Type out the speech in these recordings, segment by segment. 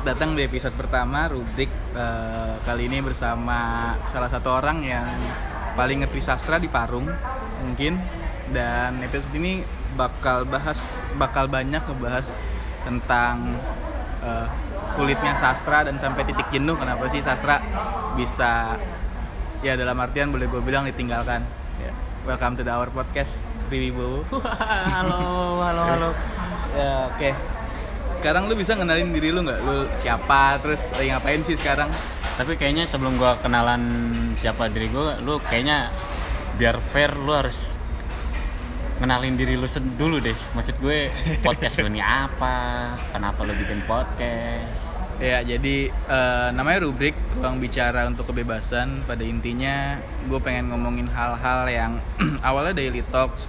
selamat datang di episode pertama rubrik eh, kali ini bersama salah satu orang yang paling ngerti sastra di Parung mungkin dan episode ini bakal bahas bakal banyak ngebahas tentang eh, kulitnya sastra dan sampai titik jenuh kenapa sih sastra bisa ya dalam artian boleh gue bilang ditinggalkan. Ya, welcome to the our podcast Riwibowo. halo, halo, halo. ya oke. Sekarang lu bisa ngenalin diri lu nggak? Lu siapa? Terus lagi ngapain sih sekarang? Tapi kayaknya sebelum gua kenalan siapa diri gua, lu kayaknya biar fair lu harus kenalin diri lu dulu deh. Maksud gue podcast lu ini apa? Kenapa lu bikin podcast? Ya, jadi eh, namanya rubrik ruang bicara untuk kebebasan. Pada intinya, gue pengen ngomongin hal-hal yang awalnya daily talks,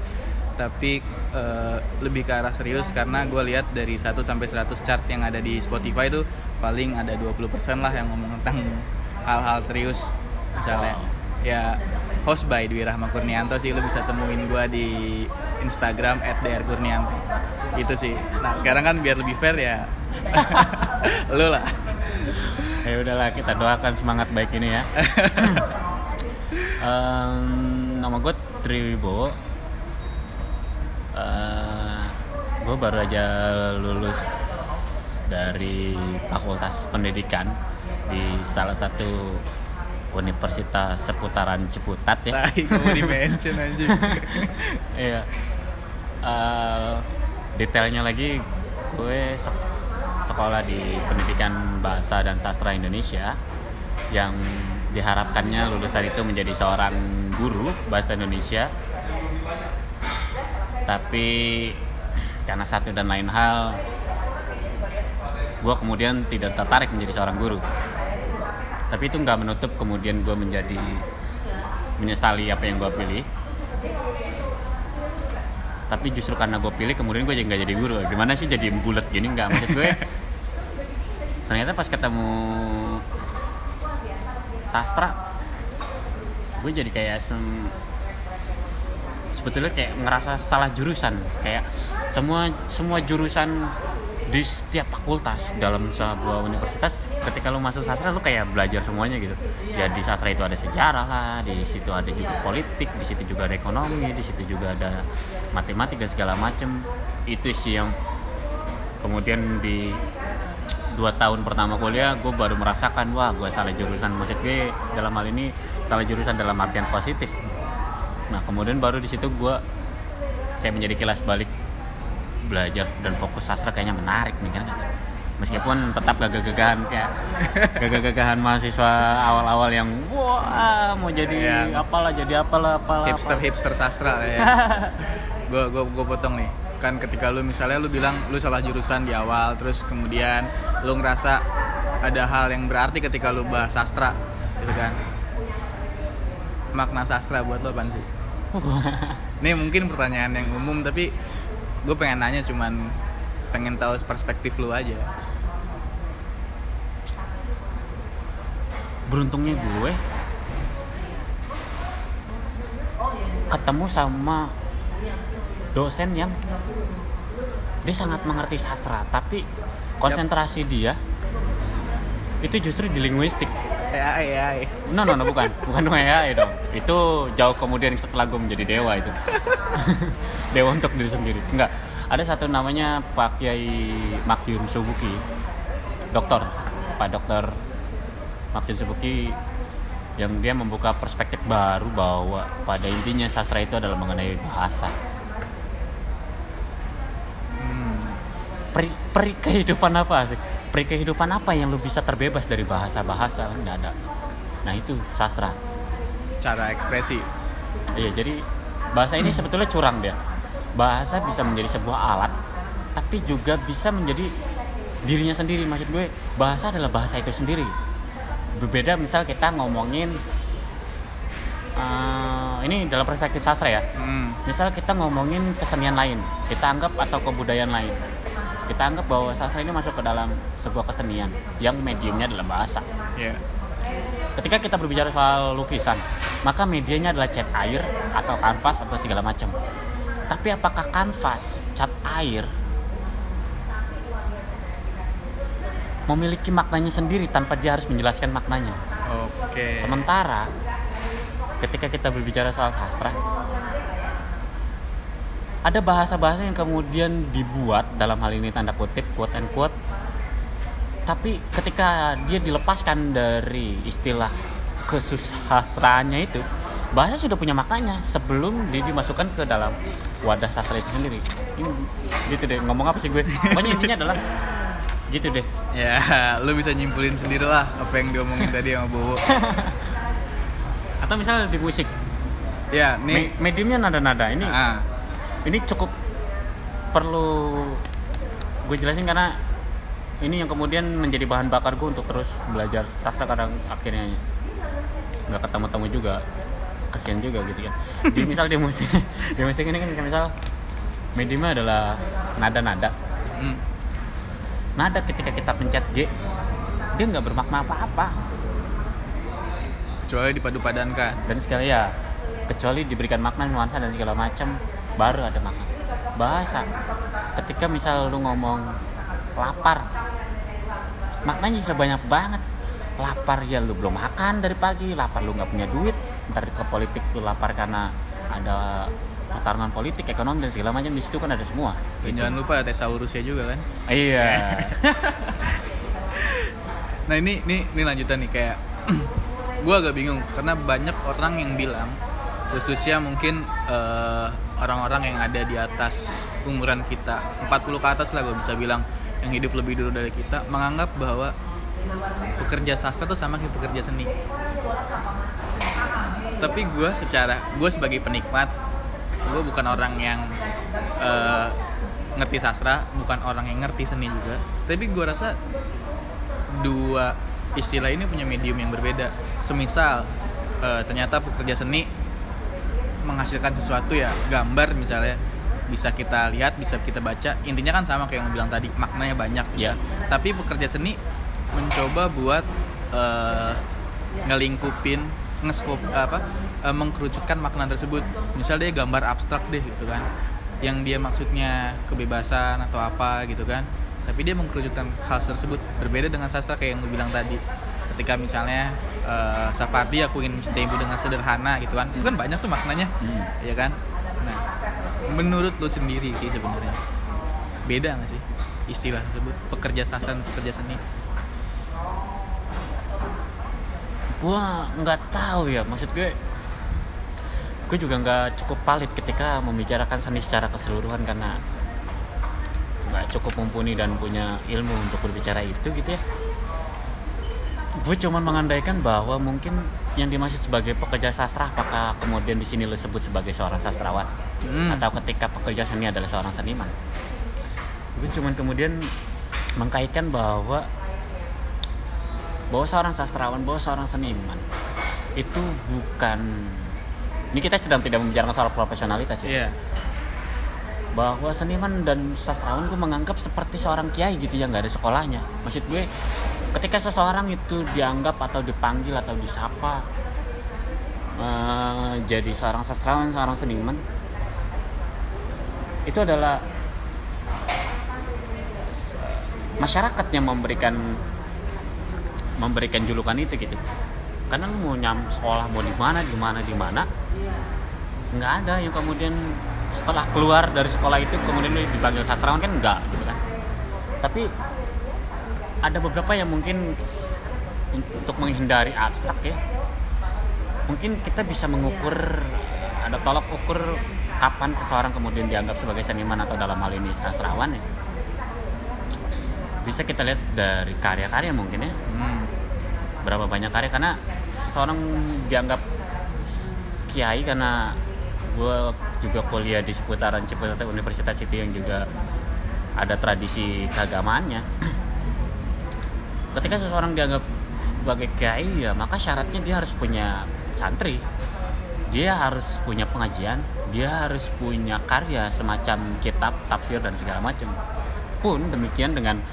tapi eh, lebih ke arah serius karena gue lihat dari 1 sampai 100 chart yang ada di Spotify itu paling ada 20% lah yang ngomong tentang hal-hal serius. Misalnya, Wow. ya host by Dwi Rahma Kurnianto sih lu bisa temuin gue di Instagram @drkurnianto. Itu sih. Nah, sekarang kan biar lebih fair ya. lu lah. Ya udahlah kita doakan semangat baik ini ya. Em, nama gue Triwibowo. Eh, gue baru aja lulus dari Fakultas Pendidikan di salah satu universitas seputaran Ciputat ya. Tai kamu di mention aja. Iya. Eh, detailnya lagi gue sek- sekolah di Pendidikan Bahasa dan Sastra Indonesia yang diharapkannya lulusan itu menjadi seorang guru bahasa Indonesia. Tapi karena satu dan lain hal gue kemudian tidak tertarik menjadi seorang guru. Tapi itu nggak menutup kemudian gue menjadi menyesali apa yang gue pilih. Tapi justru karena gue pilih kemudian gue jadi nggak jadi guru. Gimana sih jadi bulat gini? Nggak maksud gue ternyata pas ketemu sastra gue jadi kayak sem- sebetulnya kayak ngerasa salah jurusan. Kayak semua semua jurusan di setiap fakultas dalam sebuah universitas ketika lu masuk sastra lu kayak belajar semuanya gitu. Ya di sastra itu ada sejarah lah di situ ada juga politik di situ juga ada ekonomi di situ juga ada matematika segala macem. Itu sih yang kemudian di dua tahun pertama kuliah gue baru merasakan wah gue salah jurusan. Maksud gue dalam hal ini salah jurusan dalam artian positif nah kemudian baru di situ gue kayak menjadi kilas balik belajar dan fokus sastra kayaknya menarik nih kan meskipun tetap gagah-gagahan kayak gagah-gagahan mahasiswa awal-awal yang wah mau jadi Yang apalah jadi apalah apalah hipster apalah. hipster sastra ya. gue gue gue potong nih. Kan ketika lu misalnya lu bilang lu salah jurusan di awal, terus kemudian lu ngerasa ada hal yang berarti ketika lu bahas sastra, gitu kan? Makna sastra buat lo apaan sih? Ini mungkin pertanyaan yang umum tapi gue pengen nanya cuman pengen tahu perspektif lu aja. beruntungnya gue ketemu sama dosen yang dia sangat mengerti sastra tapi konsentrasi dia itu justru di linguistik Ya ya. no no no bukan. Bukan WA dong. Itu jauh kemudian setelah gue menjadi dewa itu. Dewa untuk diri sendiri. Enggak. Ada satu namanya Pak Kiai Makyun Subuki. Dokter Pak Dokter Makyun Subuki yang dia membuka perspektif baru bahwa pada intinya sastra itu adalah mengenai bahasa. Hmm. peri, peri kehidupan apa sih? Peri kehidupan apa yang lu bisa terbebas dari bahasa-bahasa? Nggak ada. Nah itu sastra. Cara ekspresi. Iya jadi bahasa ini sebetulnya curang dia. Bahasa bisa menjadi sebuah alat, tapi juga bisa menjadi dirinya sendiri. Maksud gue bahasa adalah bahasa itu sendiri. Berbeda misal kita ngomongin eh, ini dalam perspektif sastra ya. Hmm. Misal kita ngomongin kesenian lain, kita anggap atau kebudayaan lain. Kita anggap bahwa sastra ini masuk ke dalam sebuah kesenian yang mediumnya adalah bahasa. Ya. Ketika kita berbicara soal lukisan, maka medianya adalah cat air atau kanvas atau segala macam. Tapi apakah kanvas, cat air memiliki maknanya sendiri tanpa dia harus menjelaskan maknanya. Oke. Sementara ketika kita berbicara soal sastra, ada bahasa-bahasa yang kemudian dibuat dalam hal ini tanda kutip quote and quote tapi ketika dia dilepaskan dari istilah kesusastraannya itu bahasa sudah punya maknanya sebelum dia dimasukkan ke dalam wadah sastra itu sendiri ini gitu deh ngomong apa sih gue pokoknya intinya adalah gitu deh Ya, lu bisa nyimpulin sendiri lah apa yang diomongin tadi sama Bowo. atau misalnya di musik Ya, me- nih. mediumnya nada-nada ini Ah, ini cukup perlu gue jelasin karena ini yang kemudian menjadi bahan bakar gue untuk terus belajar. Sastra kadang akhirnya nggak ketemu-temu juga. Kasihan juga gitu kan. Di misal di musik di musik ini kan misal mediumnya adalah nada-nada. Hmm. nada ketika kita pencet G dia nggak bermakna apa-apa. Kecuali dipadu-padankan. dan sekali ya kecuali diberikan makna nuansa dan segala macam baru ada makna bahasa. Ketika misal lu ngomong lapar maknanya bisa banyak banget. Lapar ya lu belum makan dari pagi lapar lu nggak punya duit ntar ke politik lu lapar karena ada pertarungan politik ekonomi dan segala macam di situ kan ada semua. Dan Gitu. jangan lupa ada tesaurusnya juga kan. iya. Nah ini ini ini lanjutan nih kayak gue agak bingung karena banyak orang yang bilang khususnya mungkin eh, orang-orang yang ada di atas umuran kita. 40 ke atas lah gue bisa bilang yang hidup lebih dulu dari kita menganggap bahwa pekerja sastra tuh sama kayak pekerja seni. Tapi gue secara gue sebagai penikmat gue bukan orang yang eh, ngerti sastra bukan orang yang ngerti seni juga. Tapi gue rasa dua istilah ini punya medium yang berbeda. Semisal eh, ternyata pekerja seni menghasilkan sesuatu ya, gambar misalnya bisa kita lihat, bisa kita baca. Intinya kan sama kayak yang bilang tadi, maknanya banyak. Ya. Tapi pekerja seni mencoba buat eh, ngelingkupin, ngeskop apa, eh, mengkerucutkan makna tersebut. Misal dia gambar abstrak deh gitu kan, yang dia maksudnya kebebasan atau apa gitu kan tapi dia mengkerucutkan hal tersebut berbeda dengan sastra kayak yang lu bilang tadi ketika misalnya Sapardi aku ingin mencintai ibu dengan sederhana gitu kan. Itu kan banyak tuh maknanya Hmm. ya kan? Nah menurut lu sendiri sih sebenarnya beda nggak sih istilah tersebut pekerja sastra dan pekerja seni? Gua nggak tahu ya maksud gue gue juga nggak cukup valid ketika membicarakan seni secara keseluruhan karena nggak cukup mumpuni dan punya ilmu untuk berbicara itu gitu ya gue cuma mengandaikan bahwa mungkin yang dimaksud sebagai pekerja sastra apakah kemudian di sini lo sebut sebagai seorang sastrawan Hmm. atau ketika pekerja seni adalah seorang seniman? Gue cuma kemudian mengkaitkan bahwa bahwa seorang sastrawan bahwa seorang seniman itu bukan ini kita sedang tidak membicarakan soal profesionalitas ya. Iya. Bahwa seniman dan sastrawan gue menganggap seperti seorang kiai gitu yang nggak ada sekolahnya. Maksud gue ketika seseorang itu dianggap atau dipanggil atau disapa eh, jadi seorang sastrawan seorang seniman itu adalah masyarakat yang memberikan memberikan julukan itu gitu. Karena mau nyam sekolah mau di mana di mana di mana nggak ada yang kemudian setelah keluar dari sekolah itu kemudian dipanggil sastrawan kan enggak gitu kan. Tapi ada beberapa yang mungkin untuk menghindari abstrak ya. Mungkin kita bisa mengukur ada tolak ukur kapan seseorang kemudian dianggap sebagai seniman atau dalam hal ini sastrawan ya. Bisa kita lihat dari karya-karya mungkin ya. Hmm. berapa banyak karya karena seseorang dianggap kiai karena gue juga kuliah di seputaran Ciputat Universitas itu yang juga ada tradisi keagamaannya ketika seseorang dianggap sebagai kiai ya maka syaratnya dia harus punya santri. Dia harus punya pengajian dia harus punya karya semacam kitab tafsir dan segala macam. Pun demikian dengan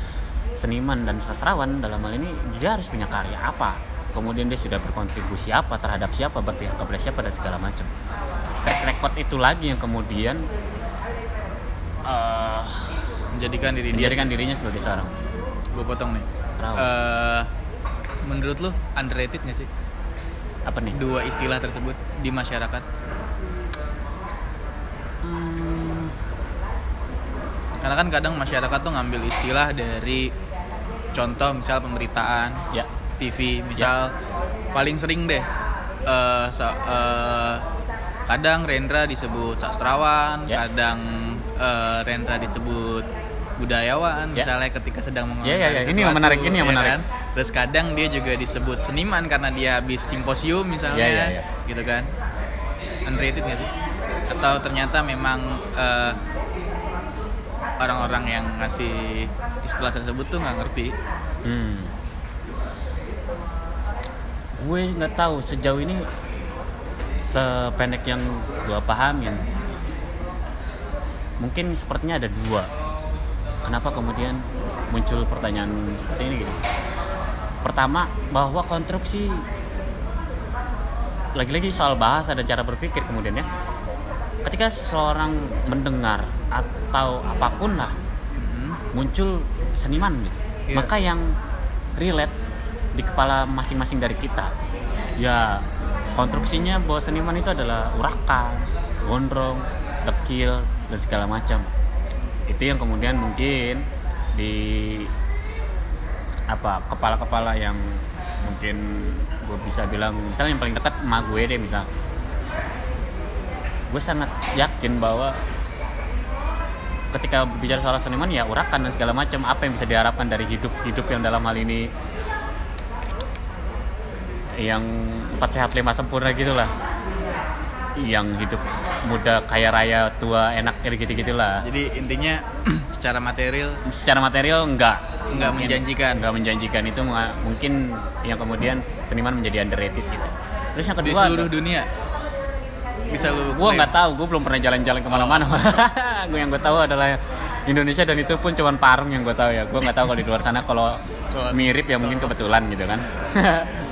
seniman dan sastrawan dalam hal ini dia harus punya karya apa? Kemudian dia sudah berkontribusi apa terhadap siapa berpihak kepada siapa dan segala macam. Track record itu lagi yang kemudian eh, menjadikan diri dia menjadikan dirinya sebagai seorang. Gue potong nih Eh, menurut lu underrated nggak sih Apa nih? dua istilah tersebut di masyarakat? Hmm, Karena kan kadang masyarakat tuh ngambil istilah dari contoh misal pemberitaan, ya. TV, misal paling sering deh eh, sa- eh, kadang Rendra disebut sastrawan, Ya. kadang eh, Rendra disebut budayawan, Ya. misalnya ketika sedang Ya, ya, ya. mengomentari Ini yang menarik, ini yang ya menarik. kan? Terus kadang dia juga disebut seniman karena dia habis simposium misalnya, Ya, ya, ya. gitu kan? Underrated nggak sih? Atau ternyata memang eh, orang-orang yang ngasih istilah tersebut tuh nggak ngerti? Hmm. Gue nggak tahu sejauh ini sependek yang gue pahamin mungkin sepertinya ada dua kenapa kemudian muncul pertanyaan seperti ini gitu pertama bahwa konstruksi lagi-lagi soal bahasa dan cara berpikir kemudian ya ketika seorang mendengar atau apa pun lah Mm-mm. muncul seniman gitu. Iya. Maka yang relate di kepala masing-masing dari kita ya konstruksinya bahwa seniman itu adalah urakan, gondrong, dekil dan segala macam. Itu yang kemudian mungkin di apa kepala-kepala yang mungkin gue bisa bilang misalnya yang paling dekat emak gue deh misal. Gue sangat yakin bahwa ketika berbicara soal seniman ya urakan dan segala macam apa yang bisa diharapkan dari hidup hidup yang dalam hal ini yang empat sehat lima sempurna gitulah yang hidup muda kaya raya tua enak kayak gitu gitulah Jadi intinya secara material secara material enggak. Enggak Mungkin menjanjikan. enggak menjanjikan. Itu mungkin yang kemudian seniman menjadi underrated gitu. Terus yang di kedua seluruh dunia? Bisa lu gue nggak tahu gue belum pernah jalan-jalan ke mana-mana. Gue yang gue tahu adalah Indonesia dan itu pun cuman Parung yang gue tahu ya. Gue nggak tahu kalau di luar sana kalau mirip ya mungkin kebetulan gitu kan.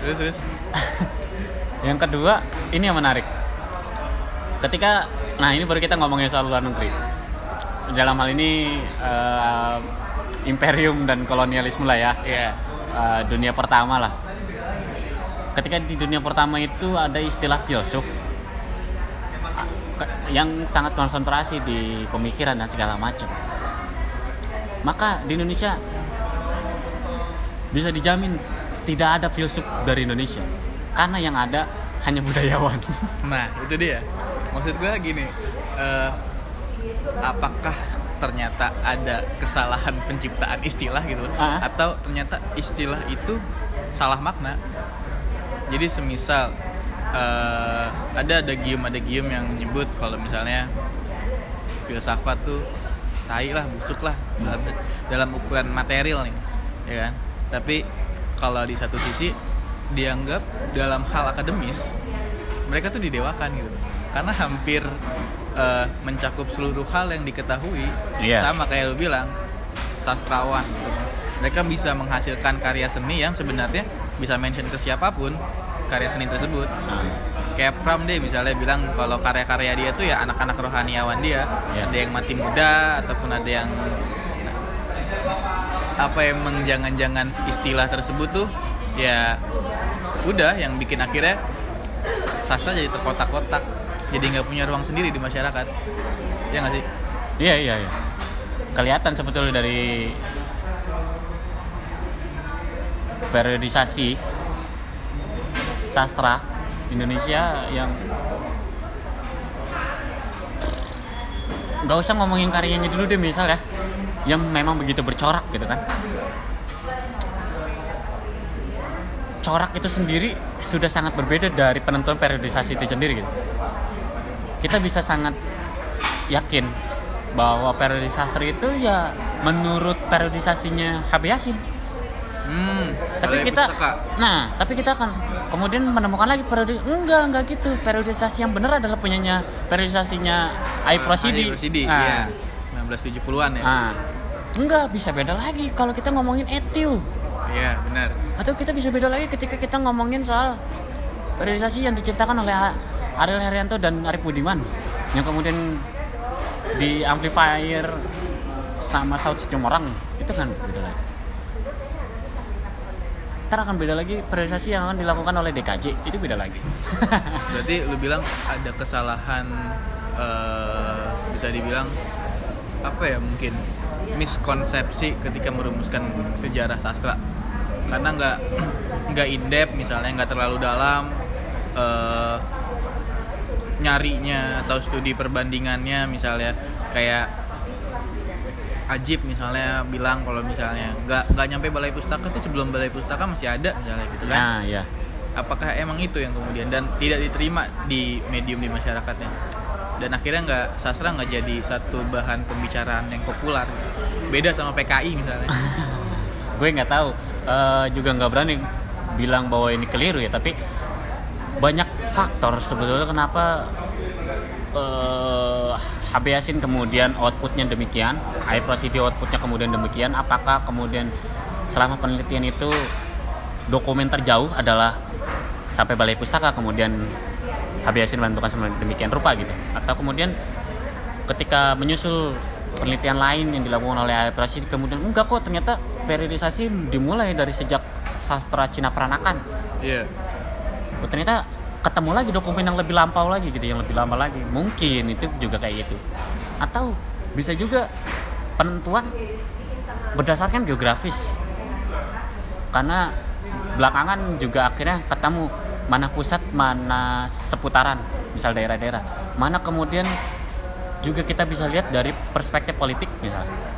Terus terus. Yang kedua ini yang menarik ketika nah ini baru kita ngomongin soal luar negeri. Dalam hal ini eh, imperium dan kolonialisme lah ya. Iya. Eh, dunia pertama lah. Ketika di dunia pertama itu ada istilah filsuf yang sangat konsentrasi di pemikiran dan segala macam. Maka di Indonesia bisa dijamin tidak ada filsuf dari Indonesia. Karena yang ada hanya budayawan. Nah itu dia. Maksud gue gini eh, apakah ternyata ada kesalahan penciptaan istilah gitu? Ah. atau ternyata istilah itu salah makna? Jadi semisal eh, ada ada gium ada gium yang menyebut kalau misalnya filsafat tuh tai lah busuk lah dalam, dalam ukuran material nih ya kan? Tapi kalau di satu sisi dianggap dalam hal akademis mereka tuh didewakan gitu karena hampir eh, mencakup seluruh hal yang diketahui Iya. sama kayak lu bilang sastrawan gitu. mereka bisa menghasilkan karya seni yang sebenarnya bisa mention ke siapa pun karya seni tersebut kayak Pram deh misalnya bilang kalau karya-karya dia tuh ya anak-anak rohaniawan dia Iya. ada yang mati muda ataupun ada yang apa emang jangan-jangan istilah tersebut tuh ya udah yang bikin akhirnya sastra jadi terkotak-kotak. Jadi nggak punya ruang sendiri di masyarakat. Ya nggak sih? Iya iya iya. Kelihatan sebetulnya dari periodisasi sastra Indonesia yang nggak usah ngomongin karyanya dulu deh misal ya. Yang memang begitu bercorak gitu kan corak itu sendiri sudah sangat berbeda dari penentuan periodisasi itu sendiri gitu. Kita bisa sangat yakin bahwa periodisasi itu ya menurut periodisasinya Habib Yasin hmm tapi kita pustaka. nah tapi kita akan kemudian menemukan lagi periode enggak enggak gitu. Periodisasi yang benar adalah punyanya periodisasinya Aib Rosidi Aib Rosidi Nah, iya. 1970-an ya. Nah, enggak bisa beda lagi kalau kita ngomongin etiu iya benar atau kita bisa beda lagi ketika kita ngomongin soal periodisasi yang diciptakan oleh Ariel Herianto dan Arif Budiman. Yang kemudian di amplifier sama Saud Sicumorang itu kan beda lagi. Ntar akan beda lagi periodisasi yang akan dilakukan oleh DKJ itu beda lagi. Berarti lu bilang ada kesalahan eh, bisa dibilang apa ya mungkin miskonsepsi ketika merumuskan sejarah sastra karena nggak nggak indep misalnya nggak terlalu dalam eh, nyarinya atau studi perbandingannya misalnya kayak Ajib misalnya bilang kalau misalnya nggak nggak nyampe balai pustaka tuh sebelum balai pustaka masih ada misalnya gitu kan. Nah ya apakah emang itu yang kemudian? Dan tidak diterima di medium di masyarakatnya. Dan akhirnya nggak sastra nggak jadi satu bahan pembicaraan yang populer. Beda sama PKI misalnya. Gue nggak tahu Eh, juga nggak berani bilang bahwa ini keliru ya tapi banyak faktor sebetulnya kenapa eh HB Yasin kemudian outputnya demikian Air Prasidi outputnya kemudian demikian apakah kemudian selama penelitian itu dokumen terjauh adalah sampai balai pustaka kemudian HB Yasin menentukan demikian rupa gitu? Atau kemudian ketika menyusul penelitian lain yang dilakukan oleh Air Prasidi kemudian enggak kok ternyata periodisasi dimulai dari sejak sastra Cina peranakan. Iya. Oh, ternyata ketemu lagi dokumen yang lebih lampau lagi gitu yang lebih lama lagi. Mungkin itu juga kayak gitu. Atau bisa juga penentuan berdasarkan geografis. Karena belakangan juga akhirnya ketemu mana pusat mana seputaran misal daerah-daerah. Mana kemudian juga kita bisa lihat dari perspektif politik misalnya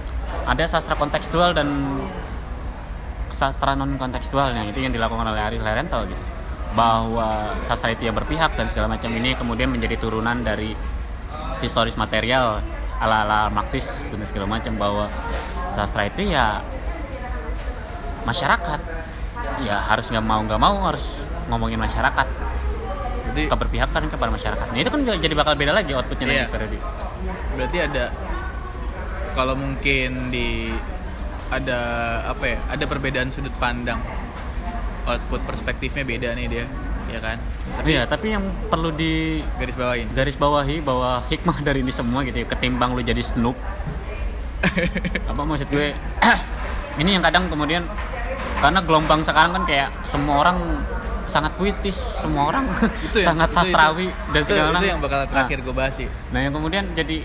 ada sastra kontekstual dan sastra non kontekstual yang itu yang dilakukan oleh Ari Lerento gitu. Bahwa sastra itu yang berpihak dan segala macam ini kemudian menjadi turunan dari historis material ala-ala Marxis dan segala macam bahwa sastra itu ya masyarakat. Ya harus nggak mau nggak mau harus ngomongin masyarakat. Jadi keberpihakan kepada masyarakat nah itu kan jadi bakal beda lagi outputnya Iya. nanti periode. Berarti ada kalau mungkin di ada apa ya ada perbedaan sudut pandang. Output perspektifnya beda nih dia ya kan? Tapi Iya, tapi yang perlu di garis bawain. garis bawahi bahwa hikmah dari ini semua gitu ya, ketimbang lu jadi snoop. Apa maksud gue? Ini yang kadang kemudian karena gelombang sekarang kan kayak semua orang sangat puitis semua orang itu yang sangat itu- sastrawi itu, dan itu, segala itu macam. yang bakal terakhir gue bahas sih. Nah, nah yang kemudian jadi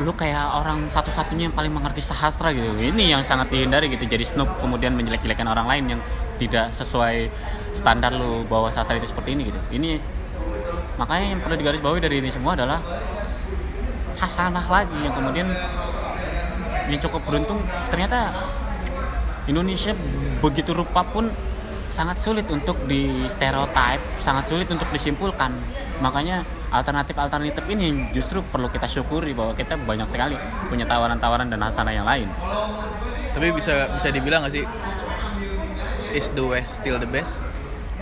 lu kayak orang satu-satunya yang paling mengerti sastra gitu. Ini yang sangat dihindari gitu. Jadi snoop kemudian menjelek-jelekan orang lain yang tidak sesuai standar lu bahwa sastra itu seperti ini gitu. Ini makanya yang perlu digarisbawahi dari ini semua adalah hasanah lagi yang kemudian yang cukup beruntung. Ternyata Indonesia begitu rupa pun sangat sulit untuk di stereotype, sangat sulit untuk disimpulkan. Makanya alternatif-alternatif ini justru perlu kita syukuri bahwa kita banyak sekali punya tawaran-tawaran dan hasanah yang lain. tapi bisa bisa dibilang gak sih is the west still the best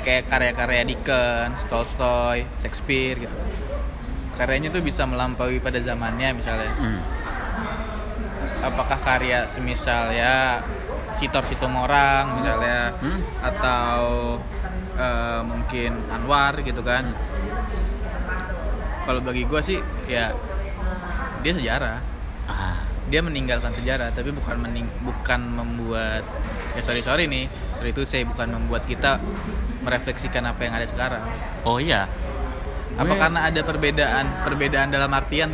kayak karya-karya Dickens, Tolstoy, Shakespeare gitu karyanya tuh bisa melampaui pada zamannya misalnya Hmm. apakah karya semisal ya Sitor Sitomorang misalnya Hmm. atau eh, mungkin Anwar gitu kan kalau bagi gue sih ya dia sejarah. Ah, dia meninggalkan sejarah tapi bukan mening bukan membuat ya sorry sorry nih sorry itu saya bukan membuat kita merefleksikan apa yang ada sekarang. Oh iya. apa Gue- karena ada perbedaan perbedaan dalam artian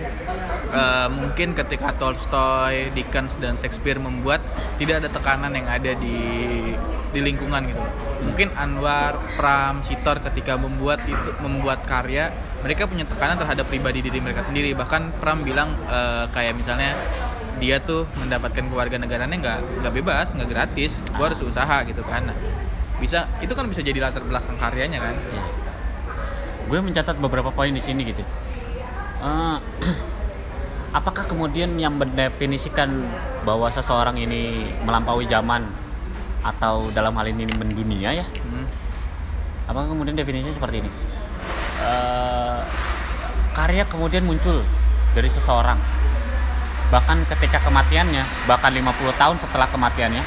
eh, mungkin ketika Tolstoy, Dickens dan Shakespeare membuat tidak ada tekanan yang ada di di lingkungan gitu mungkin Anwar, Pram, Sitor ketika membuat itu membuat karya mereka punya tekanan terhadap pribadi diri mereka sendiri bahkan Pram bilang eh, kayak misalnya dia tuh mendapatkan keluarga negaranya nggak nggak bebas nggak gratis gua harus usaha gitu kan Nah, bisa itu kan bisa jadi latar belakang karyanya kan Iya. Gue mencatat beberapa poin di sini gitu. Eh, apakah kemudian yang mendefinisikan bahwa seseorang ini melampaui zaman atau dalam hal ini mendunia ya? Hmm. Apakah kemudian definisinya seperti ini? Eh, karya kemudian muncul dari seseorang bahkan ketika kematiannya bahkan 50 tahun setelah kematiannya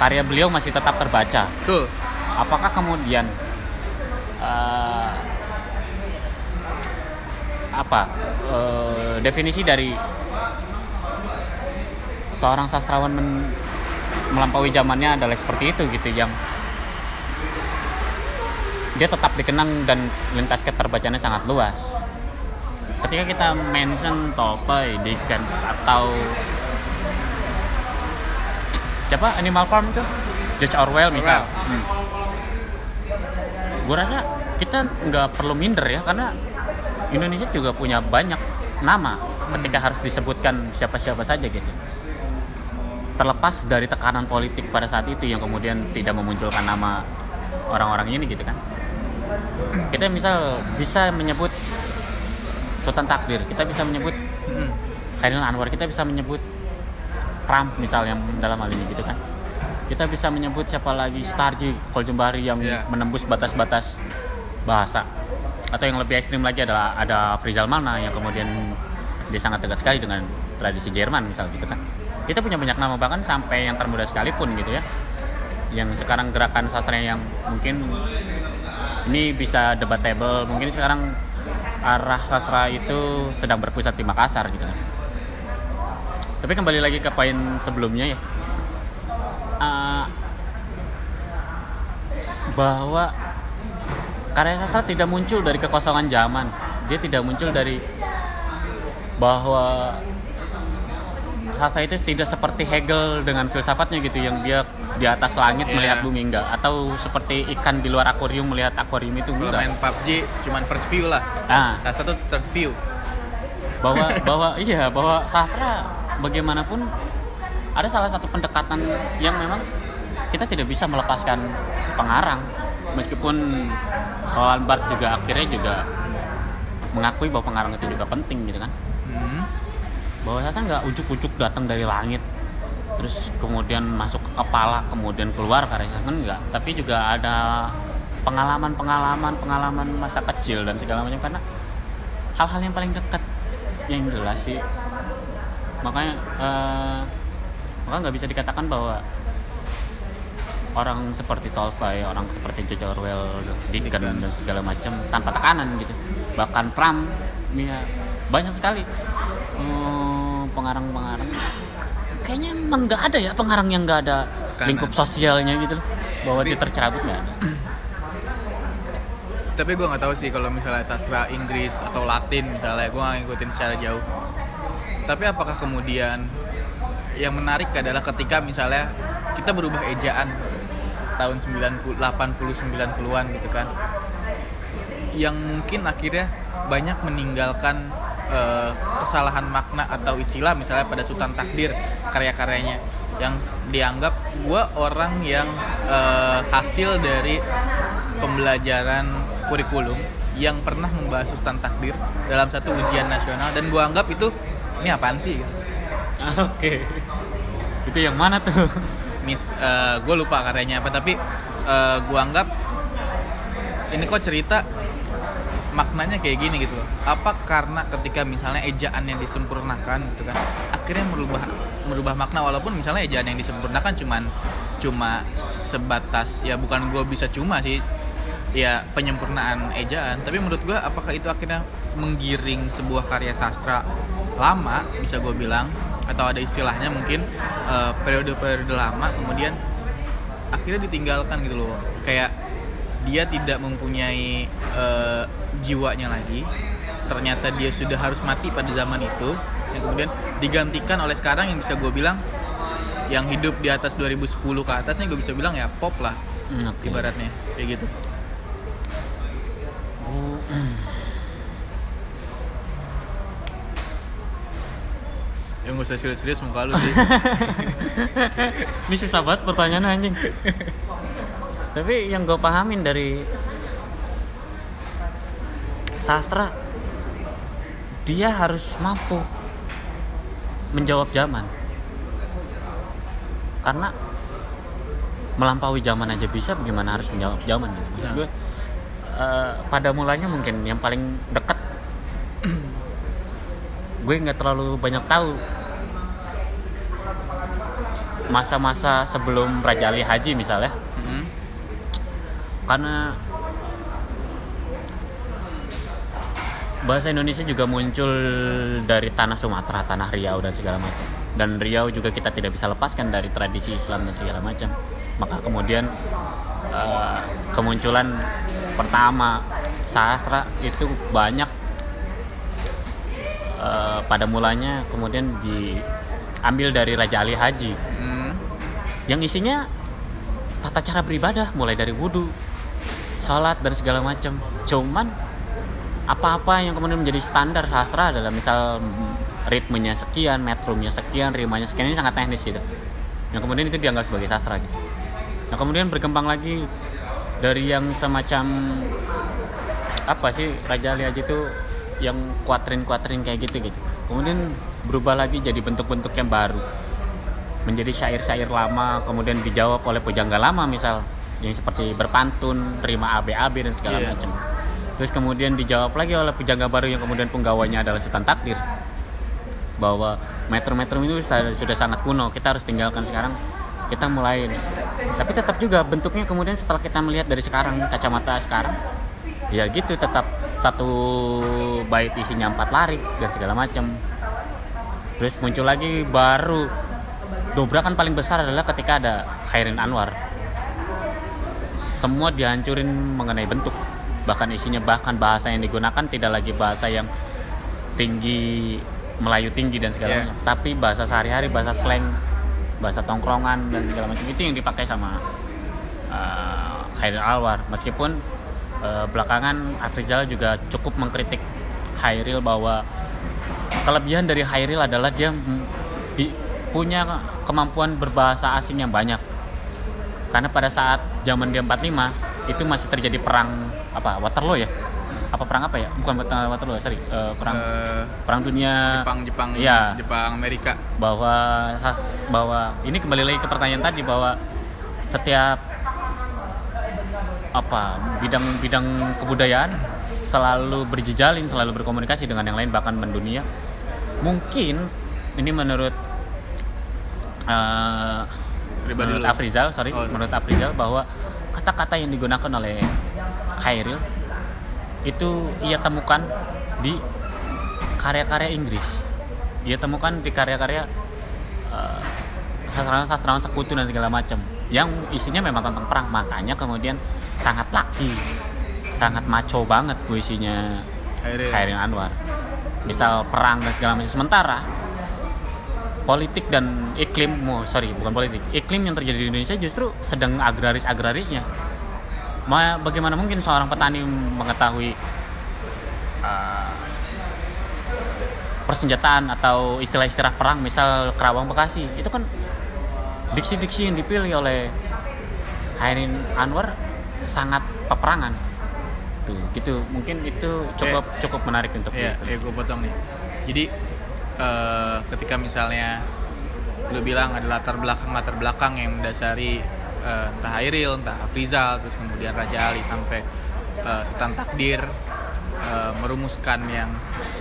karya beliau masih tetap terbaca Betul. apakah kemudian eh, apa eh, definisi dari seorang sastrawan men- melampaui zamannya adalah seperti itu gitu yang dia tetap dikenang dan lintas keterbacaannya sangat luas. Ketika kita mention Tolstoy, Dickens atau siapa? Animal Farm itu? George Orwell misal. Orwell. hmm. gue rasa kita nggak perlu minder ya karena Indonesia juga punya banyak nama ketika harus disebutkan siapa-siapa saja gitu terlepas dari tekanan politik pada saat itu yang kemudian tidak memunculkan nama orang-orang ini gitu kan kita misal bisa menyebut Sultan Takdir kita bisa menyebut. Khairil Anwar kita bisa menyebut Trump misal yang dalam hal ini gitu kan kita bisa menyebut siapa lagi Sutarji Koljembari yang Iya. menembus batas-batas bahasa atau yang lebih ekstrim lagi adalah ada Frizal Malna yang kemudian dia sangat dekat sekali dengan tradisi Jerman misal gitu kan kita punya banyak nama bahkan sampai yang termuda sekalipun gitu ya. Yang sekarang gerakan sastra yang mungkin ini bisa debatable. Mungkin sekarang arah sastra itu sedang berpusat di Makassar gitu. Tapi kembali lagi ke poin sebelumnya ya. Eh, bahwa karya sastra tidak muncul dari kekosongan zaman. Dia tidak muncul dari bahwa sastra itu tidak seperti Hegel dengan filsafatnya gitu yang dia di atas langit Iya. melihat bumi enggak atau seperti ikan di luar akuarium melihat akuarium itu Kalau enggak main PUBG cuman first view lah. nah Sastra tuh third view. bahwa bahwa iya bahwa sastra bagaimanapun ada salah satu pendekatan yang memang kita tidak bisa melepaskan pengarang meskipun Roland Barthes juga akhirnya juga mengakui bahwa pengarang itu juga penting gitu kan Hmm. Bahwa sastra nggak ujuk-ujuk datang dari langit. Terus kemudian masuk ke kepala kemudian keluar karya kan enggak tapi juga ada pengalaman-pengalaman pengalaman masa kecil dan segala macam karena hal-hal yang paling dekat yang jelas sih. Makanya eh, maka nggak bisa dikatakan bahwa orang seperti Tolstoy, orang seperti George Orwell, Dickens dan segala macam tanpa tekanan gitu. Bahkan Pram, ya banyak sekali eh, pengarang-pengarang. Kayaknya emang nggak ada ya pengarang yang nggak ada Tekanan. lingkup sosialnya gitu loh. Bahwa dia tercerabut nggak ada. Tapi gue nggak tahu sih kalau misalnya sastra Inggris atau Latin misalnya gue nggak ngikutin secara jauh. Tapi apakah kemudian yang menarik adalah ketika misalnya kita berubah ejaan tahun 90 80 90-an gitu kan. Yang mungkin akhirnya banyak meninggalkan eh, kesalahan makna atau istilah misalnya pada Sultan Takdir karya-karyanya yang dianggap gue orang yang eh, hasil dari pembelajaran kurikulum yang pernah membahas Sultan Takdir dalam satu ujian nasional dan gue anggap itu ini apaan sih Oke. Itu yang mana tuh? mis gue lupa karyanya apa tapi gue anggap ini kok cerita maknanya kayak gini gitu loh. Apa karena ketika misalnya ejaan yang disempurnakan gitu kan akhirnya merubah merubah makna walaupun misalnya ejaan yang disempurnakan cuman cuma sebatas ya bukan gue bisa cuma sih ya penyempurnaan ejaan. Tapi menurut gue apakah itu akhirnya menggiring sebuah karya sastra lama bisa gue bilang atau ada istilahnya mungkin eh, periode-periode lama kemudian akhirnya ditinggalkan gitu loh. Kayak dia tidak mempunyai eh, jiwanya lagi. Ternyata dia sudah harus mati pada zaman itu. Yang kemudian digantikan oleh sekarang yang bisa gue bilang yang hidup di atas 2010 ke atasnya gue bisa bilang ya pop lah Hmm, Oke. ibaratnya. Kayak gitu. Oh, ya nggak usah serius-serius muka lu sih. Ini susah banget pertanyaan anjing. Tapi yang gue pahamin dari sastra, dia harus mampu menjawab zaman. Karena melampaui zaman aja bisa, bagaimana harus menjawab zaman? Gitu. Maksud Ya. gue, eh, pada mulanya mungkin yang paling dekat, gue nggak terlalu banyak tahu masa-masa sebelum Raja Ali Haji misalnya Mm-mm. Karena bahasa Indonesia juga muncul dari tanah Sumatera, tanah Riau dan segala macam. dan Riau juga kita tidak bisa lepaskan dari tradisi Islam dan segala macam maka kemudian uh, kemunculan pertama sastra itu banyak uh, pada mulanya kemudian diambil dari Raja Ali Haji Hmm. yang isinya tata cara beribadah mulai dari wudhu sholat dan segala macam cuman apa-apa yang kemudian menjadi standar sastra adalah misal ritmenya sekian metrumnya sekian rimanya sekian ini sangat teknis gitu. Yang kemudian itu dianggap sebagai sastra gitu. Nah kemudian berkembang lagi dari yang semacam apa sih Raja Ali Haji itu yang kuatrin-kuatrin kayak gitu gitu. Kemudian berubah lagi jadi bentuk-bentuk yang baru. Menjadi syair-syair lama kemudian dijawab oleh pujangga lama misal yang seperti berpantun terima AB-AB dan segala Iya. macam. Terus kemudian dijawab lagi oleh pujangga baru yang kemudian penggawanya adalah Sultan Takdir. Bahwa metro-metro itu sudah, sudah sangat kuno. Kita harus tinggalkan sekarang. Kita mulai tapi tetap juga bentuknya kemudian setelah kita melihat dari sekarang kacamata sekarang ya gitu tetap satu bait isinya empat larik dan segala macam. Terus muncul lagi baru dobrakan paling besar adalah ketika ada Khairin Anwar semua dihancurin mengenai bentuk. Bahkan isinya bahkan bahasa yang digunakan tidak lagi bahasa yang tinggi Melayu tinggi dan segala macam. Tapi bahasa sehari-hari bahasa slang bahasa tongkrongan dan segala macam. Itu yang dipakai sama uh, Khairin Anwar. Meskipun uh, belakangan Afrizal juga cukup mengkritik Hairil bahwa kelebihan dari Hairil adalah dia di- punya kemampuan berbahasa asing yang banyak karena pada saat zaman dia 45 itu masih terjadi perang apa Waterloo ya? Apa perang apa ya? Bukan Wat- Waterloo sorry Eh, perang Eh, perang dunia Jepang Jepang Iya. Jepang Amerika. Bahwa bahwa ini kembali lagi ke pertanyaan tadi bahwa setiap apa bidang-bidang kebudayaan selalu berjejalin selalu berkomunikasi dengan yang lain bahkan mendunia. Mungkin ini menurut eh, Pribadi menurut lu. Afrizal sorry Oh. menurut Afrizal bahwa kata-kata yang digunakan oleh Khairil itu ia temukan di karya-karya Inggris ia temukan di karya-karya eh, sastrawan-sastrawan sekutu dan segala macam yang isinya memang tentang perang makanya kemudian sangat laki sangat maco banget puisinya Khairil. Anwar misal perang dan segala macam sementara politik dan iklim oh, sorry bukan politik. Iklim yang terjadi di Indonesia justru sedang agraris agrarisnya Ma, bagaimana mungkin seorang petani mengetahui uh, persenjataan atau istilah-istilah perang misal Kerawang Bekasi? Itu kan diksi-diksi yang dipilih oleh Hairin Anwar sangat peperangan. Tuh gitu. Mungkin itu cukup cukup menarik untuk Iya, diteliti. ya gue potong nih. Jadi eh, ketika misalnya lu bilang ada latar belakang latar belakang yang mendasari eh, entah Hairil, entah Afrizal, terus kemudian Raja Ali sampai eh, Sultan Takdir eh, merumuskan yang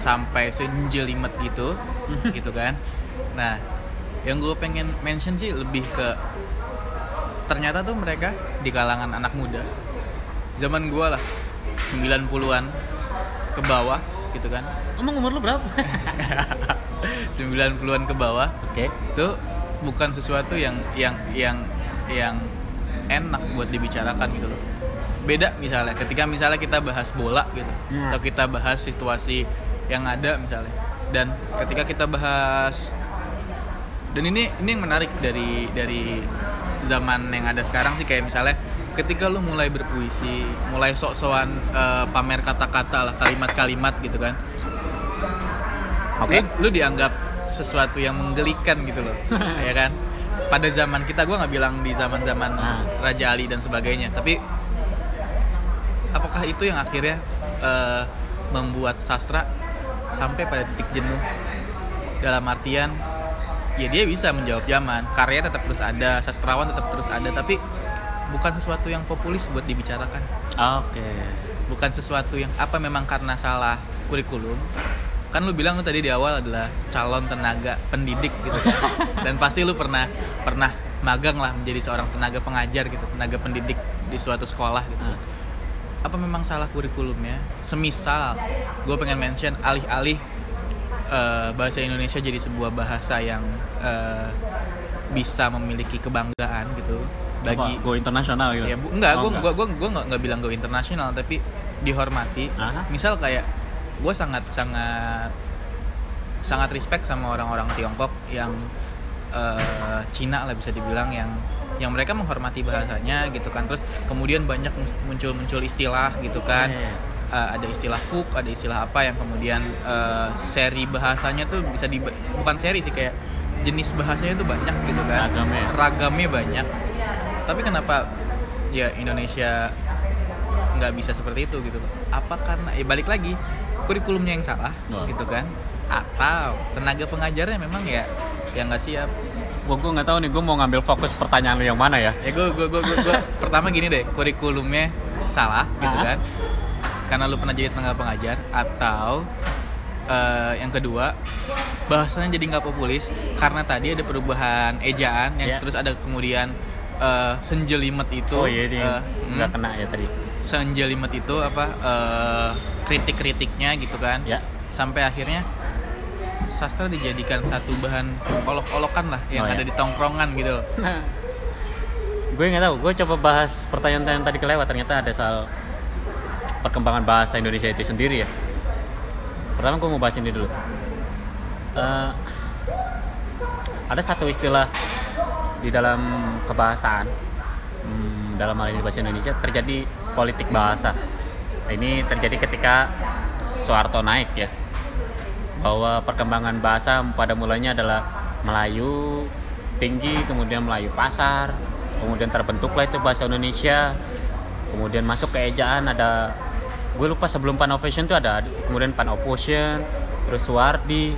sampai senjelimet gitu, gitu kan. Nah, yang gue pengen mention sih lebih ke ternyata tuh mereka di kalangan anak muda zaman gue lah 90-an ke bawah gitu kan Emang umur lu berapa? 90-an ke bawah Oke. itu bukan sesuatu yang yang yang yang enak buat dibicarakan gitu loh beda misalnya ketika misalnya kita bahas bola gitu Hmm. atau kita bahas situasi yang ada misalnya dan ketika kita bahas dan ini ini yang menarik dari dari zaman yang ada sekarang sih kayak misalnya ketika lu mulai berpuisi mulai sok-sokan eh, pamer kata-kata lah kalimat-kalimat gitu kan Oke. lu, lu dianggap sesuatu yang menggelikan gitu loh ya kan pada zaman kita gue nggak bilang di zaman zaman Ah. Raja Ali dan sebagainya tapi apakah itu yang akhirnya eh, membuat sastra sampai pada titik jenuh dalam artian ya dia bisa menjawab zaman karya tetap terus ada sastrawan tetap terus ada tapi bukan sesuatu yang populis buat dibicarakan Oke. bukan sesuatu yang apa memang karena salah kurikulum kan lu bilang lu tadi di awal adalah calon tenaga pendidik gitu kan. dan pasti lu pernah pernah magang lah menjadi seorang tenaga pengajar gitu tenaga pendidik di suatu sekolah gitu. Ah. apa memang salah kurikulumnya? Semisal gue pengen mention alih-alih eh, bahasa Indonesia jadi sebuah bahasa yang eh, bisa memiliki kebanggaan gitu. Bagi Apa, go internasional gitu? Ya bu, enggak Oh, gue gue gue gue nggak nggak bilang go internasional tapi dihormati. Aha. misal kayak gue sangat sangat sangat respect sama orang-orang Tiongkok yang eh, Cina lah bisa dibilang yang yang mereka menghormati bahasanya gitu kan. Terus kemudian banyak muncul muncul istilah gitu kan. Eh, ada istilah fuk ada istilah apa yang kemudian eh, seri bahasanya tuh bisa di bukan seri sih kayak jenis bahasanya tuh banyak gitu kan. Ragamnya. ragamnya banyak. Tapi kenapa ya Indonesia nggak bisa seperti itu gitu? Apa karena ya balik lagi kurikulumnya yang salah Wah. gitu kan? Atau tenaga pengajarnya memang ya yang nggak siap. Gue gue nggak tahu nih gue mau ngambil fokus pertanyaan lu yang mana ya? Ya gue gue gue gue pertama gini deh kurikulumnya salah gitu kan? Karena lu pernah jadi tenaga pengajar atau eh, yang kedua bahasanya jadi nggak populis karena tadi ada perubahan ejaan yang Ya. terus ada kemudian eh, senjelimet itu oh iya eh, nggak hmm, kena ya tadi. Senjelimet itu apa eh, kritik-kritiknya gitu kan. Ya. Sampai akhirnya sastra dijadikan satu bahan olok-olokan lah yang Oh, ya. ada di tongkrongan gitu loh. gue nggak tahu gue coba bahas pertanyaan yang tadi kelewat ternyata ada soal perkembangan bahasa Indonesia itu sendiri ya. Pertama gue mau bahas ini dulu. Eh, ada satu istilah di dalam kebahasaan hmm, dalam hal ini bahasa Indonesia terjadi politik bahasa ini terjadi ketika Soeharto naik ya. Bahwa perkembangan bahasa pada mulanya adalah Melayu tinggi kemudian Melayu pasar kemudian terbentuklah itu bahasa Indonesia kemudian masuk ke ejaan ada gue lupa sebelum Panovision itu ada kemudian Panopotion terus Suwardi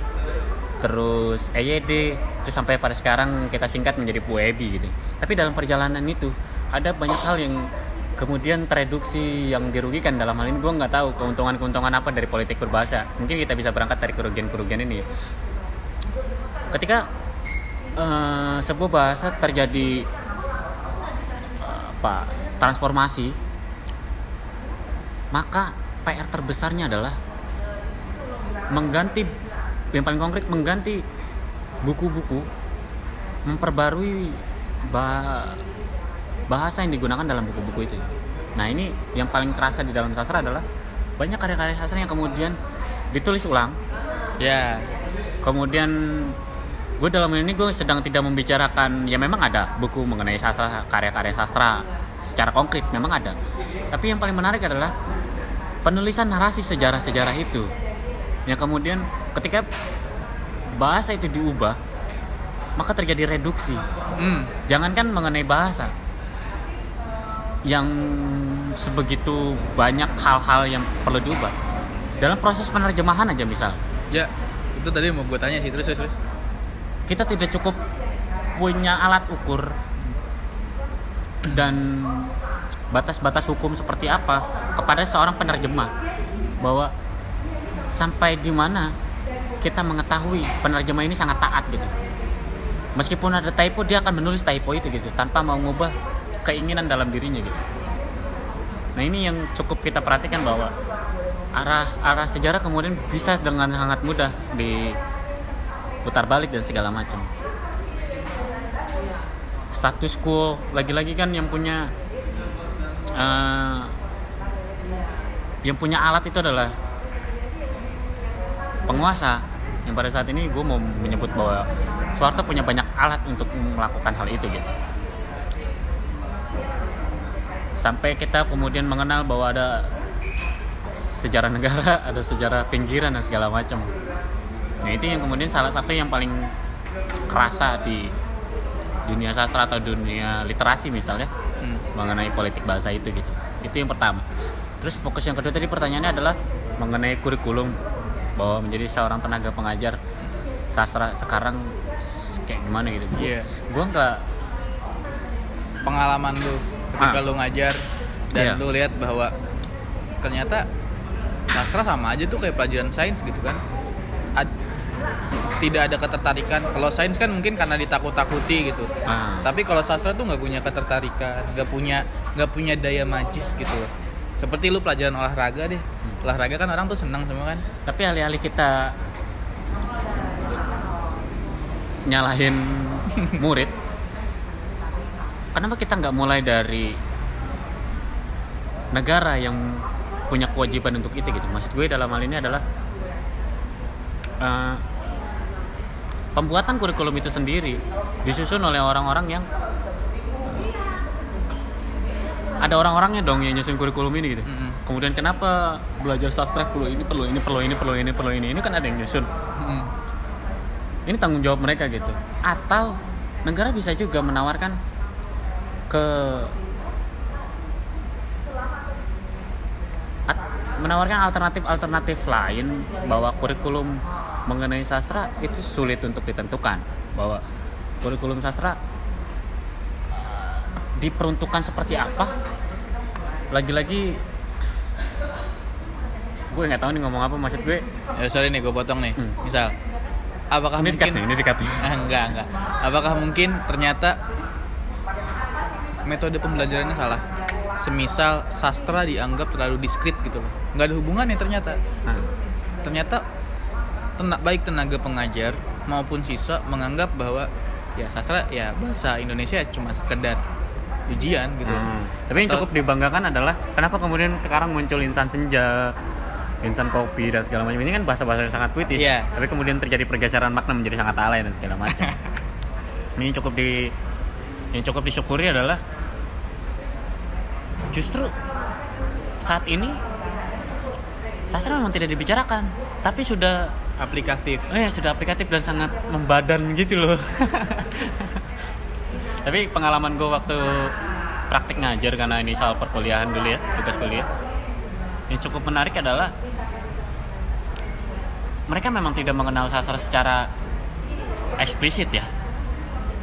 terus EYD terus sampai pada sekarang kita singkat menjadi Puebi gitu. Tapi dalam perjalanan itu ada banyak hal yang kemudian tereduksi yang dirugikan dalam hal ini gue nggak tahu keuntungan-keuntungan apa dari politik berbahasa. Mungkin kita bisa berangkat dari kerugian-kerugian ini. Ketika eh, sebuah bahasa terjadi eh, apa transformasi maka PR terbesarnya adalah mengganti yang paling konkret mengganti buku-buku memperbarui bahasa yang digunakan dalam buku-buku itu. Nah ini yang paling kerasa di dalam sastra adalah banyak karya-karya sastra yang kemudian ditulis ulang. Ya, Kemudian gue dalam ini gue sedang tidak membicarakan ya memang ada buku mengenai sastra karya-karya sastra secara konkret memang ada. Tapi yang paling menarik adalah penulisan narasi sejarah-sejarah itu. Yang kemudian ketika bahasa itu diubah maka terjadi reduksi hmm, jangankan mengenai bahasa yang sebegitu banyak hal-hal yang perlu diubah dalam proses penerjemahan aja misal ya itu tadi mau gue tanya sih terus terus. terus. kita tidak cukup punya alat ukur dan batas-batas hukum seperti apa kepada seorang penerjemah bahwa sampai di mana kita mengetahui penerjemah ini sangat taat gitu meskipun ada typo dia akan menulis typo itu gitu tanpa mau mengubah keinginan dalam dirinya gitu. Nah ini yang cukup kita perhatikan bahwa arah arah sejarah kemudian bisa dengan sangat mudah diputar balik dan segala macam. Status quo lagi-lagi kan yang punya eh, yang punya alat itu adalah penguasa. Yang pada saat ini gue mau menyebut bahwa Soeharto punya banyak alat untuk melakukan hal itu gitu sampai kita kemudian mengenal bahwa ada sejarah negara ada sejarah pinggiran dan segala macam. Nah itu yang kemudian salah satu yang paling kerasa di dunia sastra atau dunia literasi misalnya Hmm. mengenai politik bahasa itu gitu. Itu yang pertama. Terus fokus yang kedua tadi pertanyaannya adalah mengenai kurikulum bahwa menjadi seorang tenaga pengajar sastra sekarang kayak gimana gitu. Iya. gue nggak Pengalaman lu ketika Ah. lu ngajar dan Iya. lu lihat bahwa ternyata sastra sama aja tuh kayak pelajaran sains gitu kan. Ad- tidak ada ketertarikan. Kalau sains kan mungkin karena ditakut-takuti gitu. ah, Tapi kalau sastra tuh nggak punya ketertarikan, nggak punya nggak punya daya magis gitu loh. Seperti lu pelajaran olahraga deh. Hmm. Olahraga kan orang tuh senang semua kan. tapi alih-alih kita nyalahin murid kenapa kita nggak mulai dari negara yang punya kewajiban untuk itu gitu? Maksud gue dalam hal ini adalah eh, pembuatan kurikulum itu sendiri disusun oleh orang-orang yang ada orang-orangnya dong yang nyusun kurikulum ini gitu. Mm-mm. kemudian kenapa belajar sastra perlu ini perlu ini perlu ini perlu ini perlu ini? Ini kan ada yang nyusun. Mm. ini tanggung jawab mereka gitu. Atau negara bisa juga menawarkan ke at- menawarkan alternatif-alternatif lain bahwa kurikulum mengenai sastra itu sulit untuk ditentukan bahwa kurikulum sastra uh, diperuntukkan seperti apa lagi-lagi gue nggak tahu nih ngomong apa maksud gue Ya, sorry nih gue potong nih. Hmm. Misal, apakah ini dikat mungkin nih ini dikat nih. Ah, enggak enggak. Apakah mungkin ternyata metode pembelajarannya salah? Semisal sastra dianggap terlalu diskrit gitu loh. Nggak ada hubungannya ternyata. Nah, Ternyata tena- baik tenaga pengajar maupun siswa menganggap bahwa ya sastra ya bahasa Indonesia cuma sekedar ujian gitu. Hmm. Tapi yang cukup dibanggakan adalah kenapa kemudian sekarang muncul insan senja, insan kopi dan segala macam ini kan bahasa-bahasa yang sangat puitis. Iya. Tapi kemudian terjadi pergeseran makna menjadi sangat alay dan segala macam. ini cukup di yang cukup disyukuri adalah justru saat ini sastra memang tidak dibicarakan, tapi sudah Aplikatif. Oh ya sudah aplikatif dan sangat membadan gitu loh. Tapi pengalaman gue waktu praktik ngajar karena ini soal perkuliahan dulu ya, tugas kuliah. Yang cukup menarik adalah mereka memang tidak mengenal sastra secara eksplisit ya.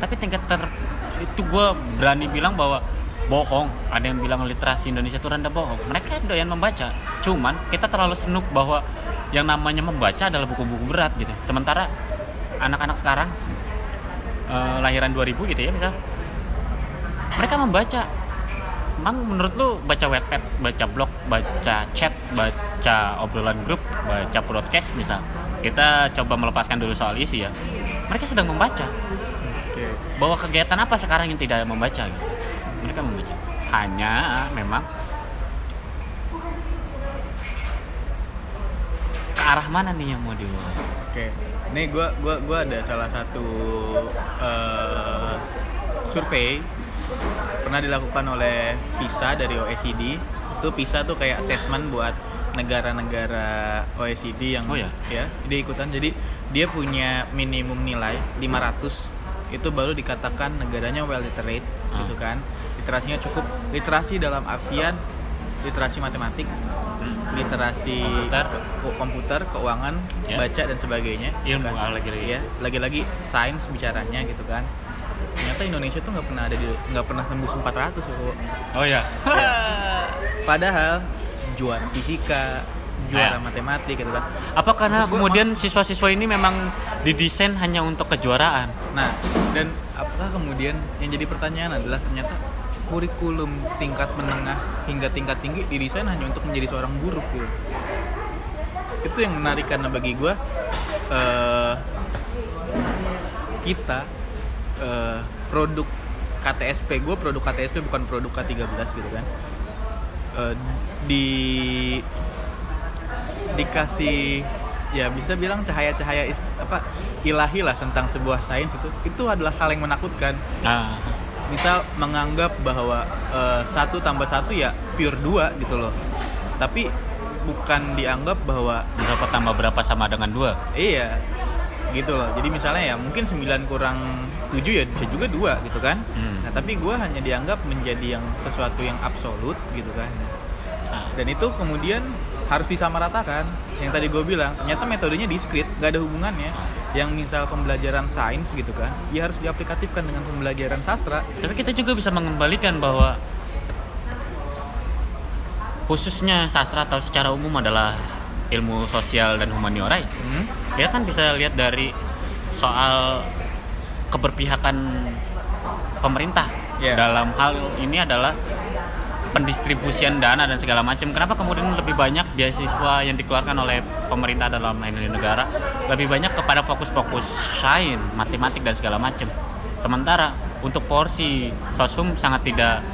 Tapi tingkat ter itu gue berani bilang bahwa bohong. Ada yang bilang literasi Indonesia itu rendah bohong. Mereka doyan membaca. Cuman kita terlalu senuk bahwa yang namanya membaca adalah buku-buku berat gitu. Sementara anak-anak sekarang eh, lahiran 2000 gitu ya misal mereka membaca Emang menurut lu baca webpad, baca blog, baca chat, baca obrolan grup, baca broadcast misal Kita coba melepaskan dulu soal isi ya Mereka sedang membaca. Bahwa kegiatan apa sekarang yang tidak membaca gitu Mereka membaca Hanya memang Ke arah mana nih yang mau dibawa Oke, nih gua gua gua ada salah satu eh, survei pernah dilakukan oleh PISA dari OECD. Itu PISA tuh kayak assessment buat negara-negara OECD yang Oh ya? dia ikutan. Jadi dia punya minimum nilai 500 itu baru dikatakan negaranya well literate Ah. gitu kan. Literasinya cukup. Literasi dalam artian literasi matematik, literasi Komputer. ke- komputer, keuangan, Ya. baca dan sebagainya. Ilmu kan. ah, lagi-lagi. Ya, lagi-lagi sains bicaranya gitu kan. Ternyata Indonesia tuh nggak pernah ada di nggak pernah tembus 400 loh. Oh ya Padahal juara fisika, juara Ah. matematik gitu kan. Apa karena kemudian siswa-siswa ini memang didesain hanya untuk kejuaraan? Nah, dan apakah kemudian yang jadi pertanyaan adalah ternyata kurikulum tingkat menengah hingga tingkat tinggi didesain hanya untuk menjadi seorang guru gitu. Itu yang menarik karena bagi gue eh kita eh, produk KTSP gue produk KTSP bukan produk K13 gitu kan Eh, di dikasih ya bisa bilang cahaya-cahaya is- apa ilahi lah tentang sebuah sains itu itu adalah hal yang menakutkan. Nah, misal menganggap bahwa eh, satu tambah satu ya pure dua gitu loh. Tapi bukan dianggap bahwa berapa tambah berapa sama dengan dua? iya gitu loh. Jadi misalnya ya mungkin 9 kurang 7 ya bisa juga dua gitu kan. Hmm. nah tapi gue hanya dianggap menjadi yang sesuatu yang absolut gitu kan. Nah, dan itu kemudian harus disamaratakan yang tadi gue bilang ternyata metodenya diskrit gak ada hubungannya yang misal pembelajaran sains gitu kan ya harus diaplikatifkan dengan pembelajaran sastra tapi kita juga bisa mengembalikan bahwa khususnya sastra atau secara umum adalah ilmu sosial dan humaniora ya. hmm? Kita kan bisa lihat dari soal keberpihakan pemerintah Iya. dalam hal ini adalah pendistribusian dana dan segala macam. Kenapa kemudian lebih banyak beasiswa yang dikeluarkan oleh pemerintah dalam ini negara? Lebih banyak kepada fokus-fokus sains matematik dan segala macam. Sementara untuk porsi sosum sangat tidak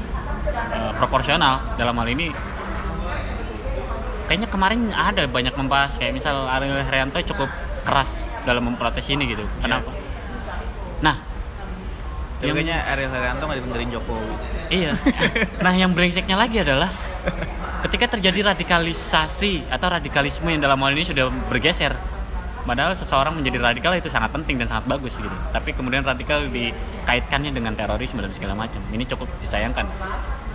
eh, proporsional dalam hal ini. Kayaknya kemarin ada banyak membahas kayak misal Ariel Herianto cukup keras dalam memprotes ini gitu. Kenapa? nah Tapi yang- kayaknya Ariel Heryanto nggak didengerin Jokowi. Iya. Nah, yang brengseknya lagi adalah ketika terjadi radikalisasi atau radikalisme yang dalam hal ini sudah bergeser. Padahal seseorang menjadi radikal itu sangat penting dan sangat bagus gitu. Tapi kemudian radikal dikaitkannya dengan terorisme dan segala macam. Ini cukup disayangkan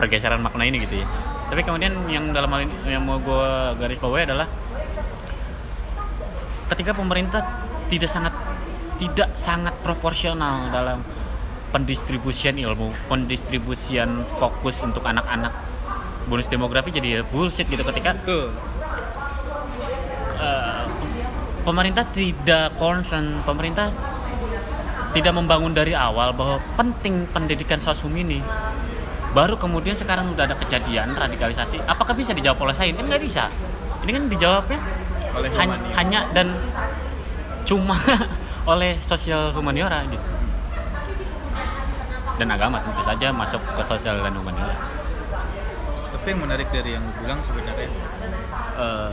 pergeseran makna ini gitu ya. Tapi kemudian yang dalam hal ini yang mau gue garis bawahi adalah ketika pemerintah tidak sangat tidak sangat proporsional dalam pendistribusian ilmu, pendistribusian fokus untuk anak-anak. Bonus demografi jadi ya bullshit gitu ketika Betul. eh, pemerintah tidak concern, pemerintah tidak membangun dari awal bahwa penting pendidikan sosum ini. Baru kemudian sekarang udah ada kejadian radikalisasi. Apakah bisa dijawab oleh sains? Kan nggak bisa. Ini kan dijawabnya Oleh hanya, hanya dan cuma oleh sosial humaniora gitu. Dan agama tentu saja masuk ke sosial dan humaniora. Tapi yang menarik dari yang gue bilang sebenarnya, eh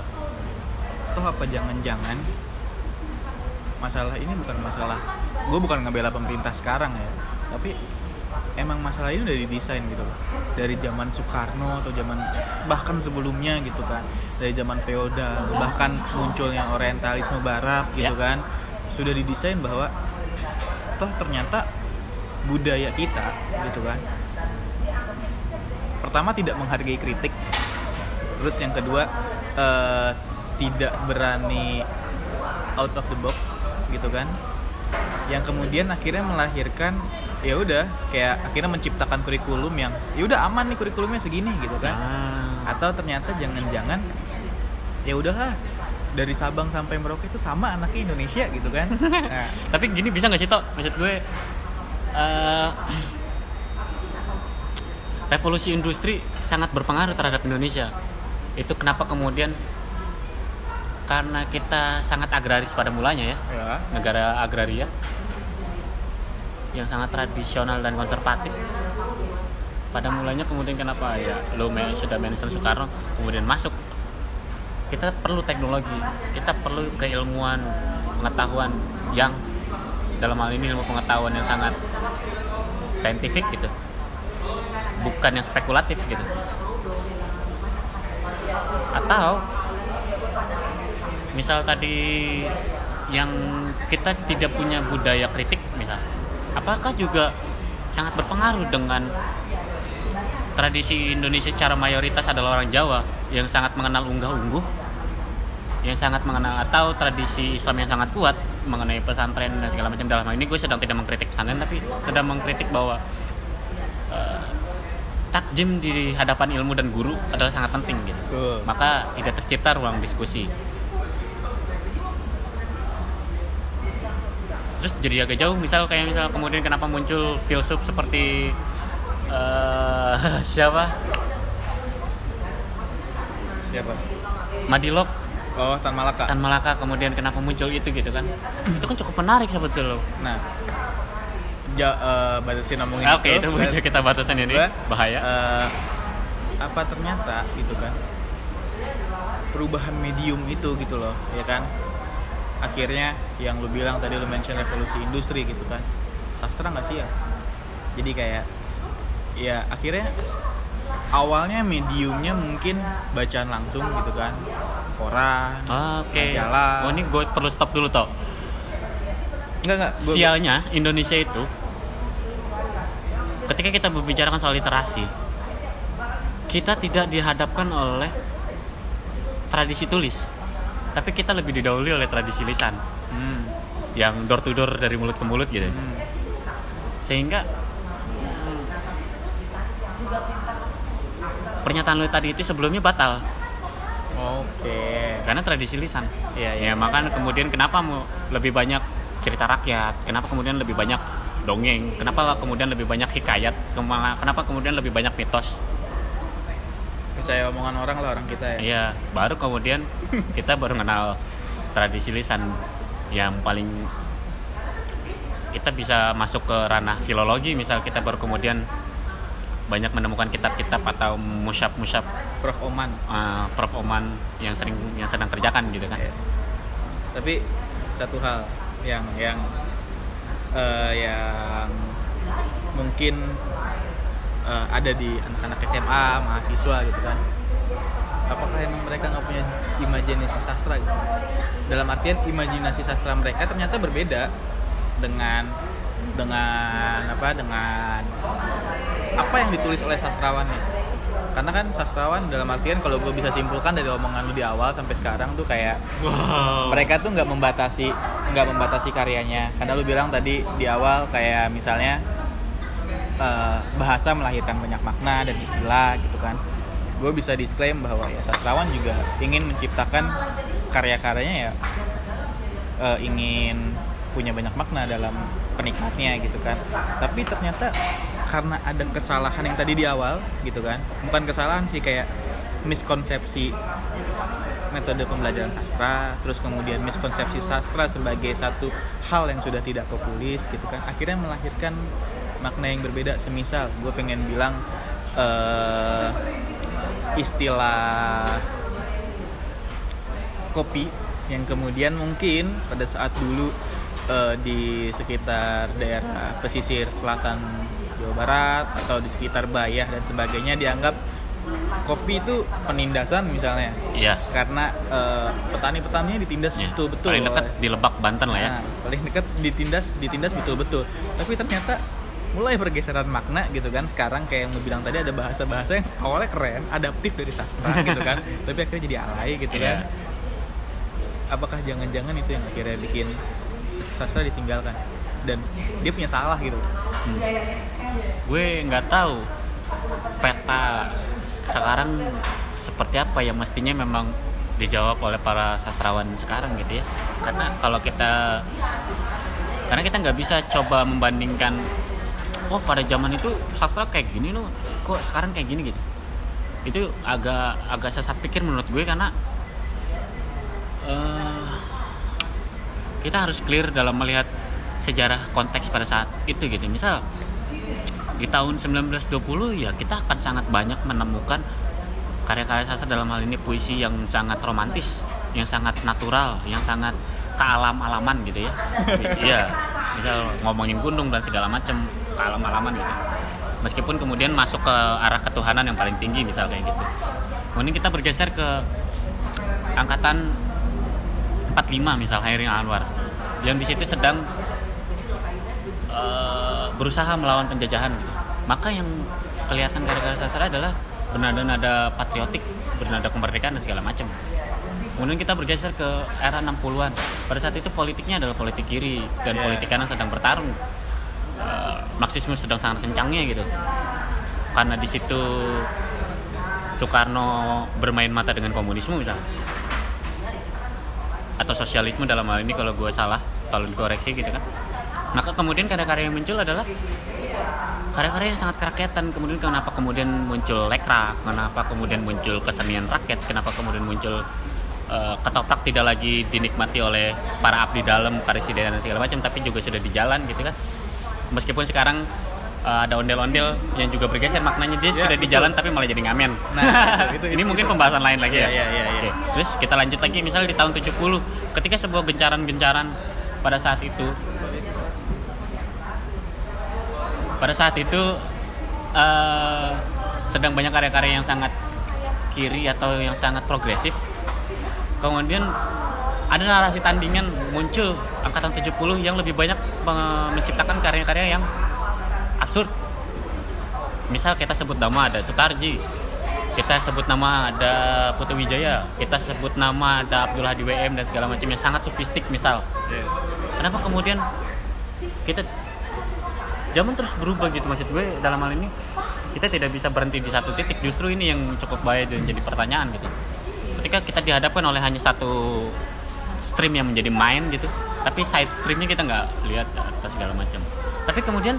toh apa jangan-jangan masalah ini bukan masalah, gue bukan ngebela pemerintah sekarang ya, tapi emang masalah ini udah didesain gitu loh dari zaman Soekarno atau zaman bahkan sebelumnya gitu kan dari zaman feodal bahkan munculnya orientalisme barat gitu Ya. kan sudah didesain bahwa toh ternyata budaya kita gitu kan. Pertama tidak menghargai kritik. Terus yang kedua eh, tidak berani out of the box gitu kan. Yang kemudian akhirnya melahirkan ya udah kayak akhirnya menciptakan kurikulum yang ya udah aman nih kurikulumnya segini gitu kan. Ah. atau ternyata jangan-jangan ya udahlah dari Sabang sampai Merauke itu sama anaknya Indonesia gitu kan. Nah, Tapi gini bisa nggak sih Tok? Maksud gue eh, revolusi industri sangat berpengaruh terhadap Indonesia. Itu kenapa kemudian karena kita sangat agraris pada mulanya ya, ya negara agraria yang sangat tradisional dan konservatif. Pada mulanya kemudian kenapa ya lo sudah mention Soekarno kemudian masuk kita perlu teknologi, kita perlu keilmuan, pengetahuan yang dalam hal ini ilmu pengetahuan yang sangat saintifik gitu, bukan yang spekulatif gitu. Atau misal tadi yang kita tidak punya budaya kritik misal, apakah juga sangat berpengaruh dengan tradisi Indonesia secara mayoritas adalah orang Jawa yang sangat mengenal unggah-ungguh yang sangat mengenal atau tradisi Islam yang sangat kuat mengenai pesantren dan segala macam dalam hal ini gue sedang tidak mengkritik pesantren tapi sedang mengkritik bahwa eh, takjim di hadapan ilmu dan guru adalah sangat penting gitu. Maka tidak tercipta ruang diskusi. Terus jadi agak jauh misal kayak misal kemudian kenapa muncul filsuf seperti eh, siapa? Siapa? Madilog oh Tan Malaka. Tan Malaka kemudian kenapa muncul itu gitu kan. Itu kan cukup menarik sebetulnya. Nah ja, eh, batasin ngomongin oke itu. bisa kita batasan ini. bahaya. eh, apa ternyata gitu kan perubahan medium itu gitu loh ya kan. Akhirnya yang lu bilang tadi lu mention revolusi industri gitu kan. Sastra nggak sih ya? Jadi kayak ya akhirnya awalnya mediumnya mungkin bacaan langsung gitu kan koran oke. majalah oh ini gue perlu stop dulu toh. Enggak enggak gua- sialnya Indonesia itu ketika kita membicarakan soal literasi kita tidak dihadapkan oleh tradisi tulis. Tapi kita lebih didahului oleh tradisi lisan. Hmm, yang door to door dari mulut ke mulut gitu. Hmm. sehingga hmm, pernyataan lu tadi itu sebelumnya batal oke. Karena tradisi lisan. Iya, iya. ya maka kemudian kenapa mau lebih banyak cerita rakyat? Kenapa kemudian lebih banyak dongeng? Kenapa kemudian lebih banyak hikayat? Kenapa kemudian lebih banyak mitos? Percaya omongan orang lah orang kita ya. Iya, baru kemudian kita baru kenal tradisi lisan yang paling kita bisa masuk ke ranah filologi. Misal kita baru kemudian banyak menemukan kitab-kitab atau musyab-musyab Prof. Oman. uh, Prof. Oman yang sering yang sedang kerjakan gitu kan. Iya. tapi satu hal yang yang eh, yang mungkin eh, ada di anak-anak SMA mahasiswa gitu kan. Apakah emang mereka nggak punya imajinasi sastra gitu? Dalam artian imajinasi sastra mereka ternyata berbeda dengan dengan apa dengan apa yang ditulis oleh sastrawannya karena kan sastrawan dalam artian kalau gue bisa simpulkan dari omongan lu di awal sampai sekarang tuh kayak Wow. mereka tuh nggak membatasi nggak membatasi karyanya. Karena lu bilang tadi di awal kayak misalnya eh, bahasa melahirkan banyak makna dan istilah gitu kan. Gue bisa disclaim bahwa ya sastrawan juga ingin menciptakan karya-karyanya ya eh, ingin punya banyak makna dalam penikmatnya gitu kan. Tapi ternyata karena ada kesalahan yang tadi di awal gitu kan. Bukan kesalahan sih kayak miskonsepsi metode pembelajaran sastra terus kemudian miskonsepsi sastra sebagai satu hal yang sudah tidak populis gitu kan. Akhirnya melahirkan makna yang berbeda. Semisal gue pengen bilang eh, istilah kopi yang kemudian mungkin pada saat dulu eh, di sekitar daerah pesisir selatan Jawa Barat atau di sekitar Bayah dan sebagainya dianggap kopi itu penindasan misalnya Iya. karena eh, petani-petaninya ditindas Iya. betul-betul Paling dekat di Lebak Banten lah ya. Nah, paling dekat ditindas ditindas betul-betul tapi ternyata mulai pergeseran makna gitu kan sekarang kayak yang lu bilang tadi ada bahasa-bahasa yang awalnya keren adaptif dari sastra gitu kan tapi akhirnya jadi alay gitu Iya. kan apakah jangan-jangan itu yang akhirnya bikin sastra ditinggalkan dan dia punya salah gitu gue nggak tahu peta sekarang seperti apa yang mestinya memang dijawab oleh para sastrawan sekarang gitu ya. Karena kalau kita karena kita nggak bisa coba membandingkan oh pada zaman itu sastra kayak gini loh kok sekarang kayak gini gitu. Itu agak agak sesat pikir menurut gue karena eh, kita harus clear dalam melihat sejarah konteks pada saat itu gitu misal di tahun 1920 ya kita akan sangat banyak menemukan karya-karya sastra dalam hal ini puisi yang sangat romantis, yang sangat natural, yang sangat kealam-alaman gitu ya. Iya, misal ngomongin gunung dan segala macam kealam-alaman gitu. Meskipun kemudian masuk ke arah ketuhanan yang paling tinggi misal kayak gitu. Kemudian kita bergeser ke angkatan 45 misal Hairil Anwar yang di situ sedang eh, berusaha melawan penjajahan gitu. Maka yang kelihatan karya-karya sastra adalah bernada-nada patriotik, bernada kemerdekaan dan segala macam. Kemudian kita bergeser ke era 60-an. Pada saat itu politiknya adalah politik kiri dan Yeah. politik kanan sedang bertarung. Eh, Marxisme sedang sangat kencangnya gitu. Karena di situ Soekarno bermain mata dengan komunisme misalnya atau sosialisme dalam hal ini kalau gue salah tolong dikoreksi gitu kan maka kemudian karya-karya yang muncul adalah karya-karya yang sangat kerakyatan kemudian kenapa kemudian muncul lekra kenapa kemudian muncul kesenian rakyat kenapa kemudian muncul eh, ketoprak tidak lagi dinikmati oleh para abdi dalam karisidenan dan segala macam tapi juga sudah di jalan gitu kan meskipun sekarang eh, ada ondel-ondel yang juga bergeser maknanya dia Ya, sudah di jalan tapi malah jadi ngamen Nah, itu- itu- ini itu- mungkin itu. pembahasan lain lagi ya Iya, iya, iya, iya. Oke. Terus kita lanjut lagi misalnya di tahun 70 ketika sebuah gencaran-gencaran pada saat itu pada saat itu eh, sedang banyak karya-karya yang sangat kiri atau yang sangat progresif. Kemudian ada narasi tandingan muncul angkatan 70 yang lebih banyak me- menciptakan karya-karya yang absurd. Misal kita sebut nama ada Sutarji kita sebut nama ada Putu Wijaya kita sebut nama ada Abdul Hadi WM dan segala macam yang sangat sofistik misal. Iya. kenapa kemudian kita zaman terus berubah gitu maksud gue dalam hal ini kita tidak bisa berhenti di satu titik. Justru ini yang cukup bahaya dan jadi pertanyaan gitu. Ketika kita dihadapkan oleh hanya satu stream yang menjadi main gitu tapi side streamnya kita nggak lihat atau segala macam. Tapi kemudian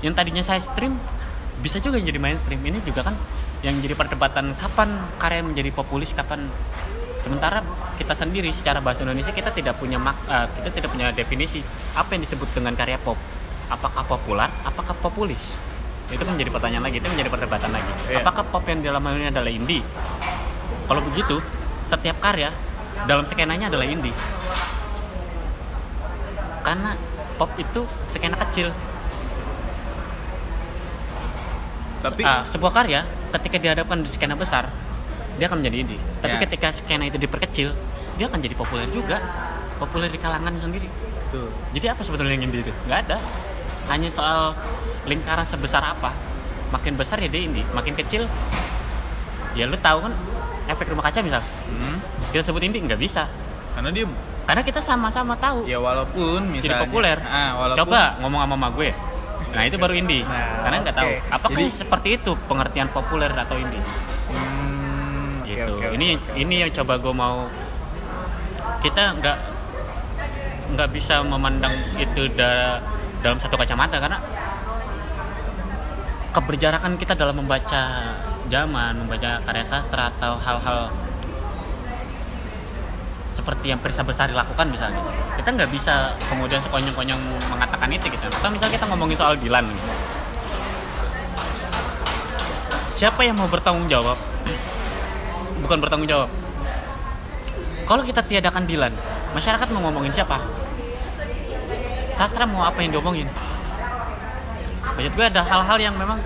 yang tadinya side stream bisa juga jadi mainstream. Ini juga kan yang jadi perdebatan kapan karya menjadi populis kapan. Sementara kita sendiri secara bahasa Indonesia kita tidak punya mak eh, kita tidak punya definisi apa yang disebut dengan karya pop apakah populer apakah populis? Itu kan menjadi pertanyaan lagi itu menjadi perdebatan lagi. Iya. apakah pop yang dalam hal ini adalah indie? Kalau begitu setiap karya dalam skenanya adalah indie. Karena pop itu skena kecil. Tapi Ah, sebuah karya ketika dihadapkan di skena besar dia akan menjadi indie. Tapi Ya. ketika skena itu diperkecil dia akan jadi populer juga. Populer di kalangan sendiri. Tuh. jadi apa sebetulnya yang indie itu? Nggak ada hanya soal lingkaran sebesar apa. Makin besar ya dia indie makin kecil. Ya lu tahu kan efek rumah kaca misal Hmm. kita sebut indie nggak bisa. Karena dia karena kita sama-sama tahu. Ya walaupun misalnya jadi populer. Ah, walaupun coba ngomong sama mama gue. Nah itu baru indie. Nah, karena nggak tahu. oke. apakah Jadi- seperti itu pengertian populer atau indie? Hmm, gitu. oke, oke. ini ini yang coba gue mau kita nggak nggak bisa memandang itu da- dalam satu kacamata karena keberjarakan kita dalam membaca zaman membaca karya sastra atau hal-hal seperti yang Prisa Besari lakukan misalnya. Kita nggak bisa kemudian sekonyong-konyong mengatakan itu gitu. Atau misalnya kita ngomongin soal Dilan gitu. siapa yang mau bertanggung jawab? Bukan bertanggung jawab. Kalau kita tiadakan Dilan masyarakat mau ngomongin siapa sastra mau apa yang diomongin? Maksud gue ada hal-hal yang memang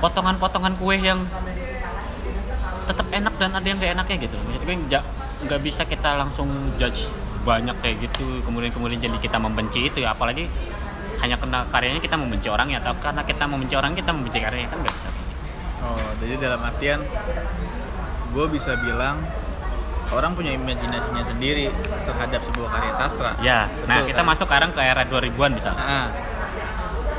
potongan-potongan kue yang tetap enak dan ada yang gak enaknya gitu maksud gue nggak bisa kita langsung judge banyak kayak gitu kemudian kemudian jadi kita membenci itu ya. Apalagi hanya kena karyanya kita membenci orangnya atau karena kita membenci orang kita membenci karyanya kan nggak bisa. Oh, jadi dalam artian gue bisa bilang orang punya imajinasinya sendiri terhadap sebuah karya sastra. ya nah Betul, kita kan? masuk sekarang ke era 2000-an misalnya Ah,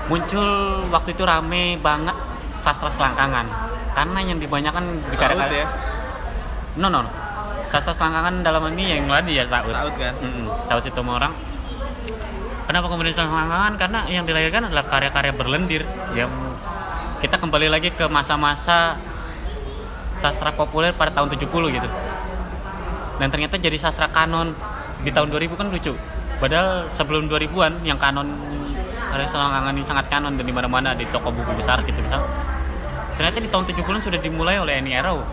muncul waktu itu rame banget sastra selangkangan karena yang dibanyakan di karya ya, no no no. sastra selangkangan dalam ini yang lagi ya Saud Saud kan. Mm-mm. Saud itu orang kenapa kemudian selangkangan karena yang dilahirkan adalah karya-karya berlendir yang kita kembali lagi ke masa-masa sastra populer pada tahun 70 gitu dan ternyata jadi sastra kanon di tahun 2000 kan lucu. Padahal sebelum 2000-an yang kanon karya selangkangan ini sangat kanon dan di mana-mana di toko buku besar gitu misal. Ternyata di tahun 70-an sudah dimulai oleh Annie Arrow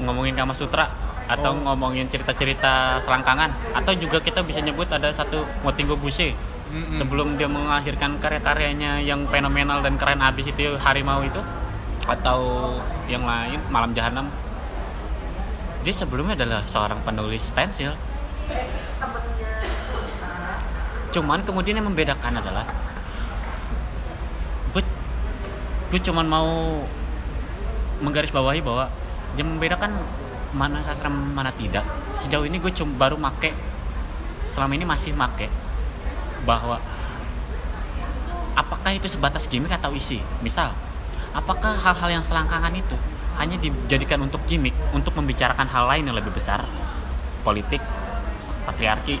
ngomongin Kama Sutra atau Oh. ngomongin cerita-cerita selangkangan atau juga kita bisa nyebut ada satu Motingo Buse. Mm-mm. sebelum dia mengakhirkan karya-karyanya yang fenomenal dan keren abis itu Harimau itu atau yang lain Malam Jahanam dia sebelumnya adalah seorang penulis stensil cuman kemudian yang membedakan adalah gue gue cuman mau menggarisbawahi bahwa yang membedakan mana sastra mana tidak. Sejauh ini gue cuma baru make selama ini masih make bahwa apakah itu sebatas gimmick atau isi? Misal apakah hal-hal yang selangkangan itu hanya dijadikan untuk gimmick untuk membicarakan hal lain yang lebih besar. Politik patriarki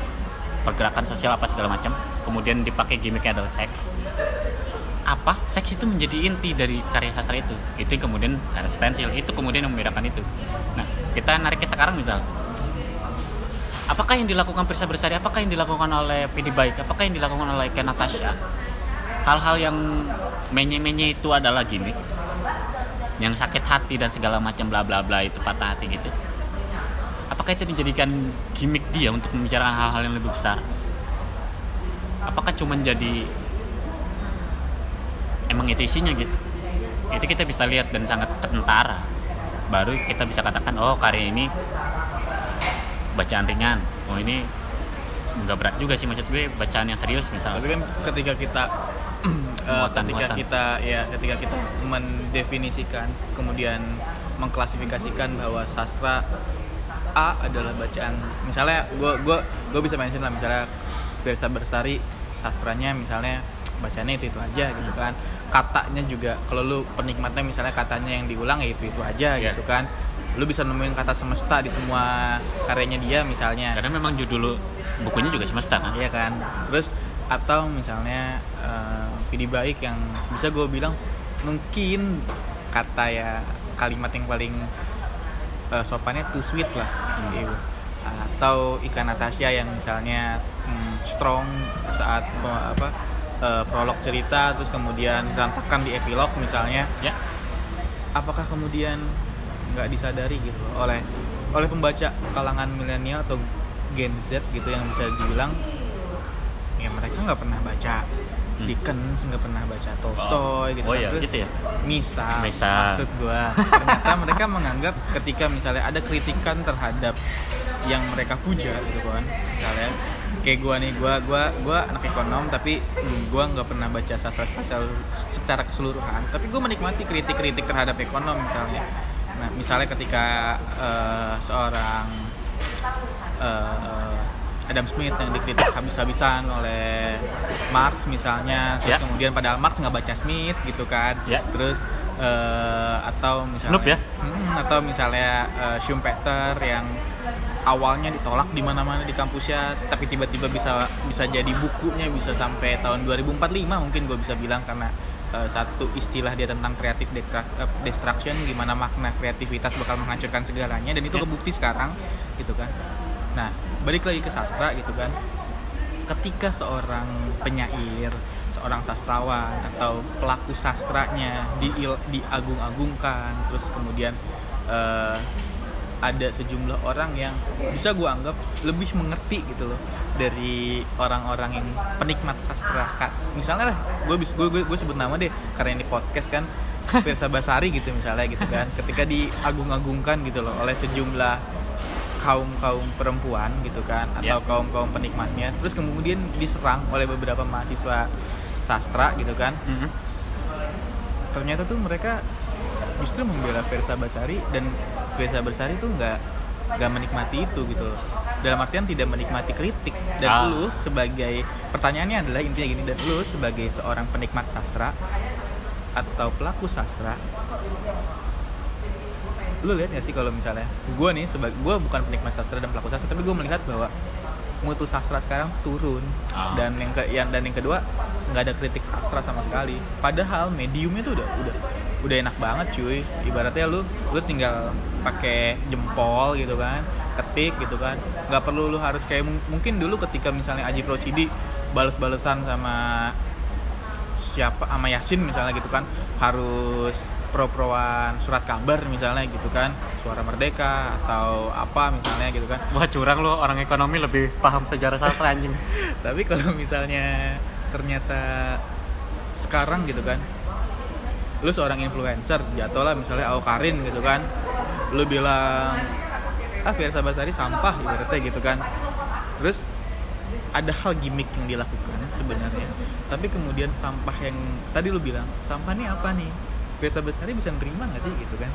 pergerakan sosial apa segala macam. Kemudian dipakai gimmicknya adalah seks. Apa? Seks itu menjadi inti dari karya sastra itu. Itu yang kemudian karya stensil itu kemudian yang membedakan itu. Nah kita nariknya sekarang misal. Apakah yang dilakukan Pirsa Bersari apakah yang dilakukan oleh PD Baik apakah yang dilakukan oleh Ken Natasha hal-hal yang menye-menye itu adalah gimmick yang sakit hati dan segala macam bla bla bla itu patah hati gitu. Apakah itu dijadikan gimmick dia untuk membicarakan hal-hal yang lebih besar? Apakah cuma jadi emang itu isinya gitu? Itu kita bisa lihat dan sangat kentara baru kita bisa katakan oh karya ini bacaan ringan. Oh ini nggak berat juga sih maksud gue bacaan yang serius Tapi misalnya kan ketika kita eh, ketika kita ya ketika kita mendefinisikan kemudian mengklasifikasikan bahwa sastra A adalah bacaan misalnya gue gue gue bisa mention lah misalnya Versa Bersari sastranya misalnya bacanya itu itu aja gitu kan. Katanya juga kalau lu penikmatnya misalnya katanya yang diulang ya itu itu aja Iya. gitu kan. Lu bisa nemuin kata semesta di semua karyanya dia misalnya. Karena memang judul bukunya juga semesta kan? Iya kan. Terus atau misalnya eh, PD baik yang bisa gue bilang mungkin kata ya kalimat yang paling uh, sopannya too sweet lah Hmm. gitu. atau ikan Natasha yang misalnya hmm, strong saat uh, apa uh, prolog cerita terus kemudian berantakan di epilog misalnya ya apakah kemudian nggak disadari gitu oleh oleh pembaca kalangan milenial atau Gen Z gitu yang bisa dibilang ya mereka nggak pernah baca Hmm. Dickens nggak pernah baca Tolstoy gitu oh kan. ya Terus gitu ya misal, Misal. maksud gua ternyata mereka menganggap ketika misalnya ada kritikan terhadap yang mereka puja gitu kan misalnya kayak gua nih gua gua gua anak ekonom tapi gua nggak pernah baca sastra sastra secara keseluruhan tapi gua menikmati kritik-kritik terhadap ekonom misalnya nah misalnya ketika eh, seorang eh, Adam Smith yang dikritik habis-habisan oleh Marx misalnya terus Ya. kemudian padahal Marx nggak baca Smith gitu kan Ya. terus eh, atau misalnya Snoop ya? Hmm, atau misalnya eh, Schumpeter yang awalnya ditolak di mana-mana di kampusnya tapi tiba-tiba bisa bisa jadi bukunya bisa sampai tahun 2045 mungkin gue bisa bilang karena eh, satu istilah dia tentang kreatif destruction gimana makna kreativitas bakal menghancurkan segalanya dan itu Ya. kebukti sekarang gitu kan nah balik lagi ke sastra gitu kan. Ketika seorang penyair seorang sastrawan atau pelaku sastranya di diagung-agungkan terus kemudian eh, ada sejumlah orang yang bisa gue anggap lebih mengerti gitu loh dari orang-orang yang penikmat sastra. Kak, misalnya lah gue gue gue sebut nama deh karena ini podcast kan Firsa Basari gitu misalnya gitu kan. Ketika diagung-agungkan gitu loh oleh sejumlah kaum kaum perempuan gitu kan atau Ya. kaum kaum penikmatnya terus kemudian diserang oleh beberapa mahasiswa sastra gitu kan Mhm. ternyata tuh mereka justru membela Versa Basari dan Versa Basari tuh nggak nggak menikmati itu gitu loh. dalam artian tidak menikmati kritik dan Ah. lu sebagai pertanyaannya adalah intinya gini dan lu sebagai seorang penikmat sastra atau pelaku sastra lu lihat gak sih kalau misalnya gue nih sebagai gue bukan penikmat sastra dan pelaku sastra tapi gue melihat bahwa mutu sastra sekarang turun. Ah. dan yang ke yang dan yang kedua nggak ada kritik sastra sama sekali. Padahal mediumnya tuh udah udah udah enak banget cuy. Ibaratnya lu lu tinggal pakai jempol gitu kan ketik gitu kan. Nggak perlu lu harus kayak mung- mungkin dulu ketika misalnya Aji Prosidi bales-balesan sama siapa sama Yasin misalnya gitu kan harus pro-proan surat kabar misalnya gitu kan suara merdeka atau apa misalnya gitu kan. Wah curang lo orang ekonomi lebih paham sejarah sastra anjing. Tapi kalau misalnya ternyata sekarang gitu kan lu seorang influencer jatuh lah misalnya Karin gitu kan lu bilang ah Fiersa Basari sampah ibaratnya gitu kan. Terus ada hal gimmick yang dilakukan sebenarnya tapi kemudian sampah yang tadi lu bilang sampah nih apa nih Fiersa Basari bisa nerima nggak sih gitu kan?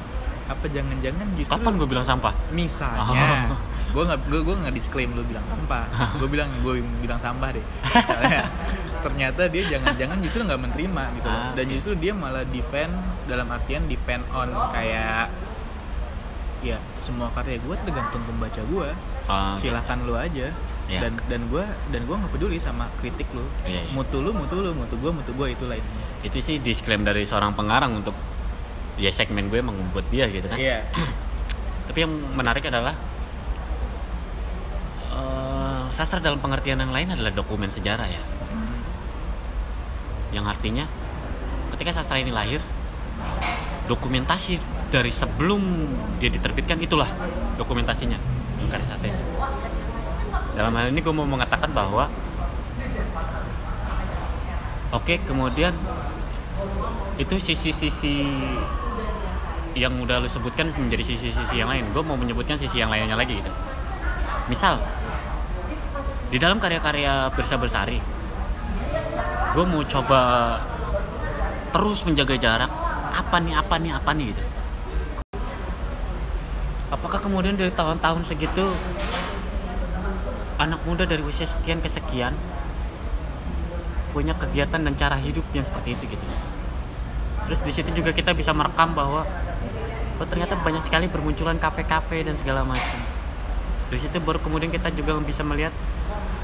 Apa jangan-jangan justru kapan gue bilang sampah? Misalnya. Oh. gue nggak gue gue nggak disclaim lu bilang sampah. Gue bilang gue bilang sampah deh. Misalnya. Ternyata dia jangan-jangan justru nggak menerima gitu. Ah, dan justru dia malah defend dalam artian depend on kayak ya semua karya gue tergantung pembaca gue Ah, silahkan lu aja. Iya. dan dan gue dan gue nggak peduli sama kritik lu. Iya, iya. mutu lu mutu lu mutu gue mutu gue itulah intinya itu sih disclaim dari seorang pengarang untuk ya segmen gue emang membuat dia gitu kan. Iya. Tapi yang menarik adalah eh, sastra dalam pengertian yang lain adalah dokumen sejarah ya. Yang artinya ketika sastra ini lahir dokumentasi dari sebelum dia diterbitkan itulah dokumentasinya. Karya dalam hal ini gue mau mengatakan bahwa oke kemudian itu sisi-sisi yang udah lu sebutkan menjadi sisi-sisi yang lain. Gue mau menyebutkan sisi yang lainnya lagi gitu. Misal di dalam karya-karya Birsa Bersari gue mau coba terus menjaga jarak apa nih apa nih apa nih gitu. Apakah kemudian dari tahun-tahun segitu anak muda dari usia sekian ke sekian punya kegiatan dan cara hidup yang seperti itu gitu. Terus di situ juga kita bisa merekam bahwa oh, ternyata banyak sekali bermunculan kafe-kafe dan segala macam. Dari situ baru kemudian kita juga bisa melihat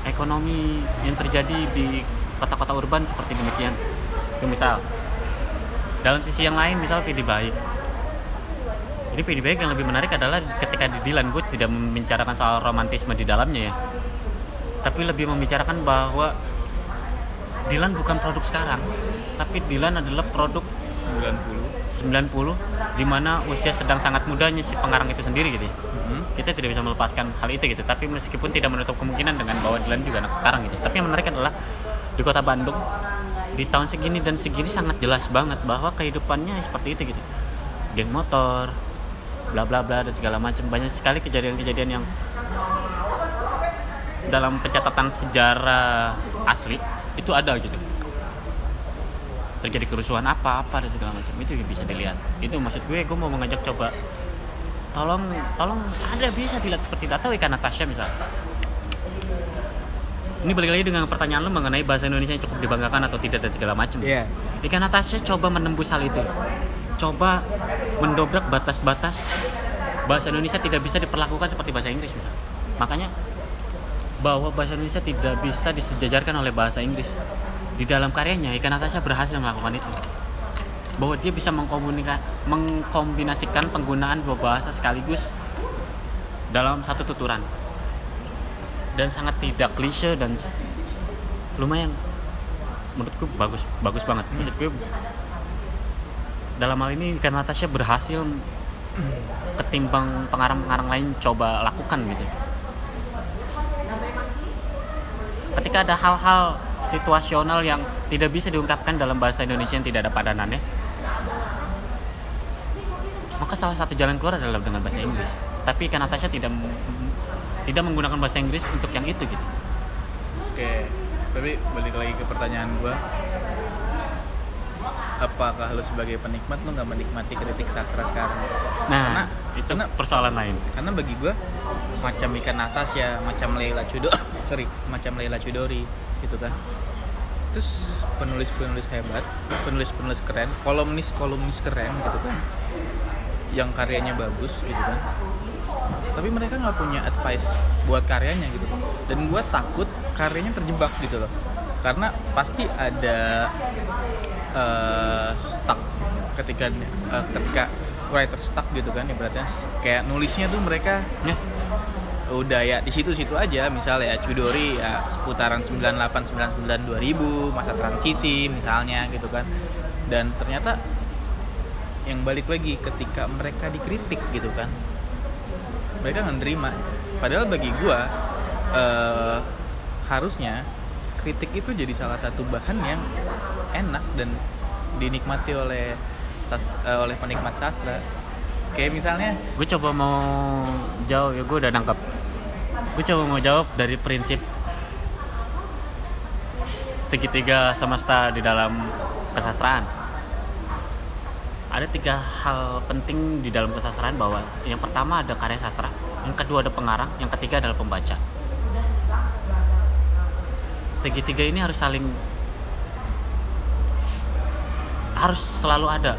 ekonomi yang terjadi di kota-kota urban seperti demikian. Itu misal. Dalam sisi yang lain misal PD baik. Jadi PD baik yang lebih menarik adalah ketika di Dilan gue tidak membicarakan soal romantisme di dalamnya ya. Tapi lebih membicarakan bahwa Dilan bukan produk sekarang tapi Dilan adalah produk 90 90 di mana usia sedang sangat mudanya si pengarang itu sendiri gitu. Mhm. kita tidak bisa melepaskan hal itu gitu tapi meskipun tidak menutup kemungkinan dengan bahwa Dilan juga anak sekarang gitu. Tapi yang menarik adalah di kota Bandung di tahun segini dan segini sangat jelas banget bahwa kehidupannya seperti itu gitu. Geng motor bla bla bla dan segala macam. Banyak sekali kejadian-kejadian yang dalam pencatatan sejarah asli itu ada gitu. Terjadi kerusuhan apa apa dan segala macam. Itu bisa dilihat. Itu maksud gue gue mau mengajak coba. Tolong tolong ada bisa dilihat seperti atau ikan Natasha misal. Ini balik lagi dengan pertanyaan lo mengenai bahasa Indonesia yang cukup dibanggakan atau tidak dan segala macam. Iya. Ikan Natasha coba menembus hal itu. Coba mendobrak batas-batas bahasa Indonesia tidak bisa diperlakukan seperti bahasa Inggris misal. Makanya bahwa bahasa Indonesia tidak bisa disejajarkan oleh bahasa Inggris. Di dalam karyanya Ikan Natasha berhasil melakukan itu. Bahwa dia bisa mengkomunika mengkombinasikan penggunaan dua bahasa sekaligus dalam satu tuturan. Dan sangat tidak klise dan lumayan. Menurutku bagus bagus banget. Dalam hal ini Ikan Natasha berhasil ketimbang pengarang-pengarang lain coba lakukan gitu ketika ada hal-hal situasional yang tidak bisa diungkapkan dalam bahasa Indonesia yang tidak ada padanannya maka salah satu jalan keluar adalah dengan bahasa Inggris tapi Ikan Natasha tidak tidak menggunakan bahasa Inggris untuk yang itu gitu Oke, tapi balik lagi ke pertanyaan gua. Apakah lu sebagai penikmat lu nggak menikmati kritik sastra sekarang? nah Karena- itu karena- persoalan lain Karena bagi gua macam ikan atas ya, macam Leila Chudori, sorry, macam Leila Chudori gitu kan. Terus penulis-penulis hebat, penulis-penulis keren, kolumnis-kolumnis keren gitu kan. Yang karyanya bagus gitu kan. Tapi mereka nggak punya advice buat karyanya gitu. Dan gua takut karyanya terjebak gitu loh. Karena pasti ada eh, stuck ketika eh, ketika writer stuck gitu kan ibaratnya. Kayak nulisnya tuh mereka ya. Udah ya di situ-situ aja. Misalnya ya Chudori ya seputaran 98 99 2000 masa transisi misalnya gitu kan. Dan ternyata yang balik lagi ketika mereka dikritik gitu kan mereka nggak nerima. Padahal bagi gua eh, harusnya kritik itu jadi salah satu bahan yang enak dan dinikmati oleh sas- eh, oleh penikmat sastra. Kayak misalnya gue coba mau jawab ya gue udah nangkep. Gue coba mau jawab dari prinsip segitiga semesta di dalam kesastraan ada tiga hal penting di dalam kesastraan bahwa yang pertama ada karya sastra yang kedua ada pengarang yang ketiga adalah pembaca segitiga ini harus saling harus selalu ada.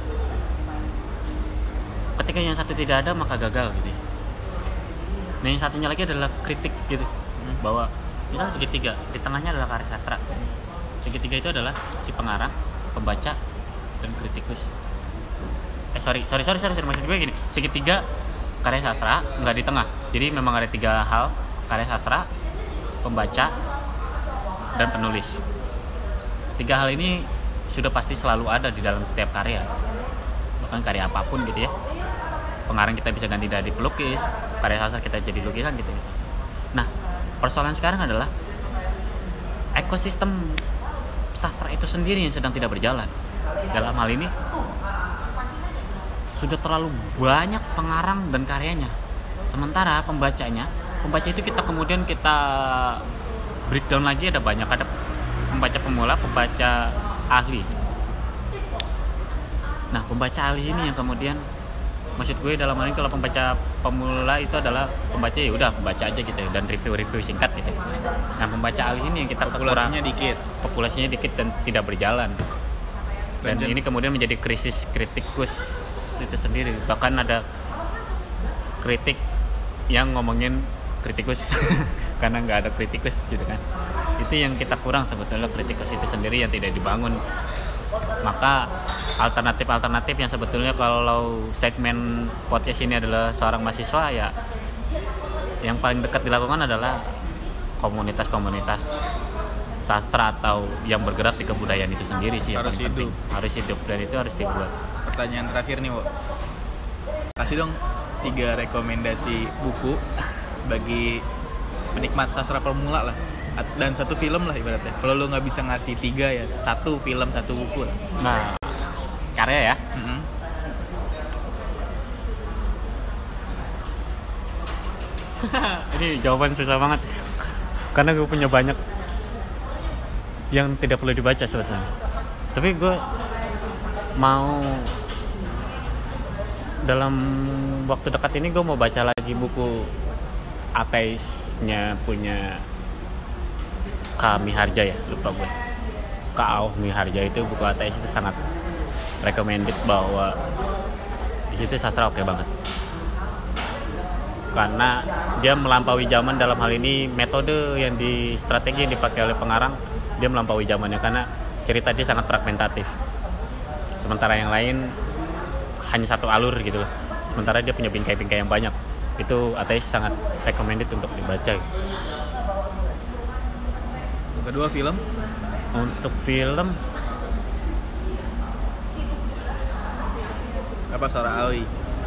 Ketika yang satu tidak ada maka gagal gitu. Nah yang satunya lagi adalah kritik gitu. Bahwa misalnya segitiga di tengahnya adalah karya sastra. Segitiga itu adalah si pengarang pembaca dan kritikus. Eh sorry sorry sorry sorry, sorry. maksud gue gini segitiga karya sastra nggak di tengah. Jadi memang ada tiga hal karya sastra pembaca dan penulis. Tiga hal ini sudah pasti selalu ada di dalam setiap karya. Bahkan karya apa pun gitu ya. Pengarang kita bisa ganti dari pelukis karya sastra kita jadi lukisan gitu bisa nah persoalan sekarang adalah ekosistem sastra itu sendiri yang sedang tidak berjalan. Dalam hal ini sudah terlalu banyak pengarang dan karyanya. Sementara pembacanya pembaca itu kita kemudian kita breakdown lagi ada banyak ada pembaca pemula pembaca ahli. Nah pembaca ahli ini yang kemudian maksud gue dalam hal ini kalau pembaca pemula itu adalah pembaca ya udah pembaca aja gitu ya, dan review-review singkat gitu nah pembaca ahli ini yang kita kurang populasinya dikit. populasinya dikit dan tidak berjalan. Dan Dan- ini kemudian menjadi krisis kritikus itu sendiri. Bahkan ada kritik yang ngomongin kritikus karena nggak ada kritikus gitu kan itu yang kita kurang sebetulnya kritikus itu sendiri yang tidak dibangun maka alternatif-alternatif yang sebetulnya kalau segmen podcast ini adalah seorang mahasiswa ya yang paling dekat dilakukan adalah komunitas-komunitas sastra atau yang bergerak di kebudayaan itu sendiri sih yang Harus penting. hidup. harus hidup dan itu harus dibuat Pertanyaan terakhir nih, Wo. Kasih dong tiga rekomendasi buku bagi penikmat sastra pemula lah dan satu film lah ibaratnya. Kalau lu nggak bisa ngasih tiga ya satu film satu buku lah. nah karya ya Mm-mm. ini jawaban susah banget karena gue punya banyak yang tidak perlu dibaca sebetulnya tapi gue mau dalam waktu dekat ini gue mau baca lagi buku ateisnya punya K. Miharja ya lupa gue K. Auh Miharja itu buku ateis itu sangat recommended bahwa di situ sastra oke banget karena dia melampaui zaman dalam hal ini metode yang di strategi yang dipakai oleh pengarang dia melampaui zamannya karena cerita dia sangat fragmentatif sementara yang lain hanya satu alur gitu loh sementara dia punya bingkai-bingkai yang banyak itu ateis sangat recommended untuk dibaca. Yang kedua film? Untuk film? Apa suara Aoi?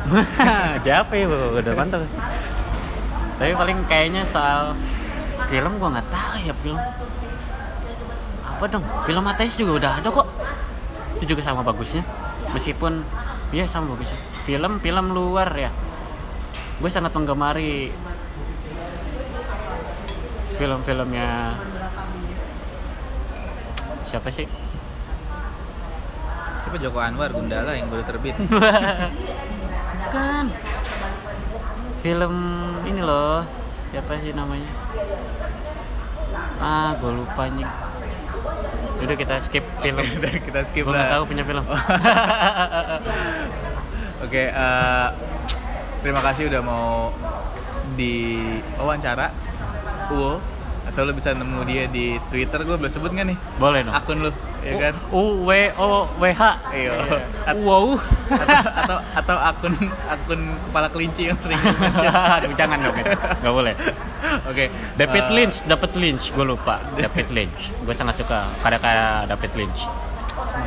siapa ya Bu? udah mantap tapi paling kayaknya soal film gua nggak tahu ya film. Apa dong? Film ateis juga udah ada kok. Itu juga sama bagusnya. Meskipun iya sama bagusnya. Film film luar ya gue sangat menggemari film-filmnya. Siapa sih? Siapa? Joko Anwar Gundala yang baru terbit? kan. Film ini loh. Siapa sih namanya? Ah gue lupa nih udah kita skip film. Udah kita skip nggak lah. tahu punya film. Oke, eh, terima kasih udah mau di wawancara Uwo atau lo bisa nemu dia di Twitter gue boleh sebut nggak nih? Boleh dong. Akun lu ya kan? U W O W H. Iya. Wow atau, atau atau akun akun kepala kelinci yang sering aduh jangan dong itu nggak boleh. Oke, David eh, Lynch David Lynch gue lupa. David Lynch. Gue sangat suka. Karya-karya David Lynch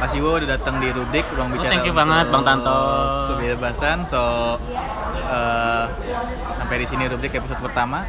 Makasih Wo udah datang di Rubik ruang bicara. thank you banget, Bang Tanto. Kebebasan. So eh, sampai di sini Rubik episode pertama.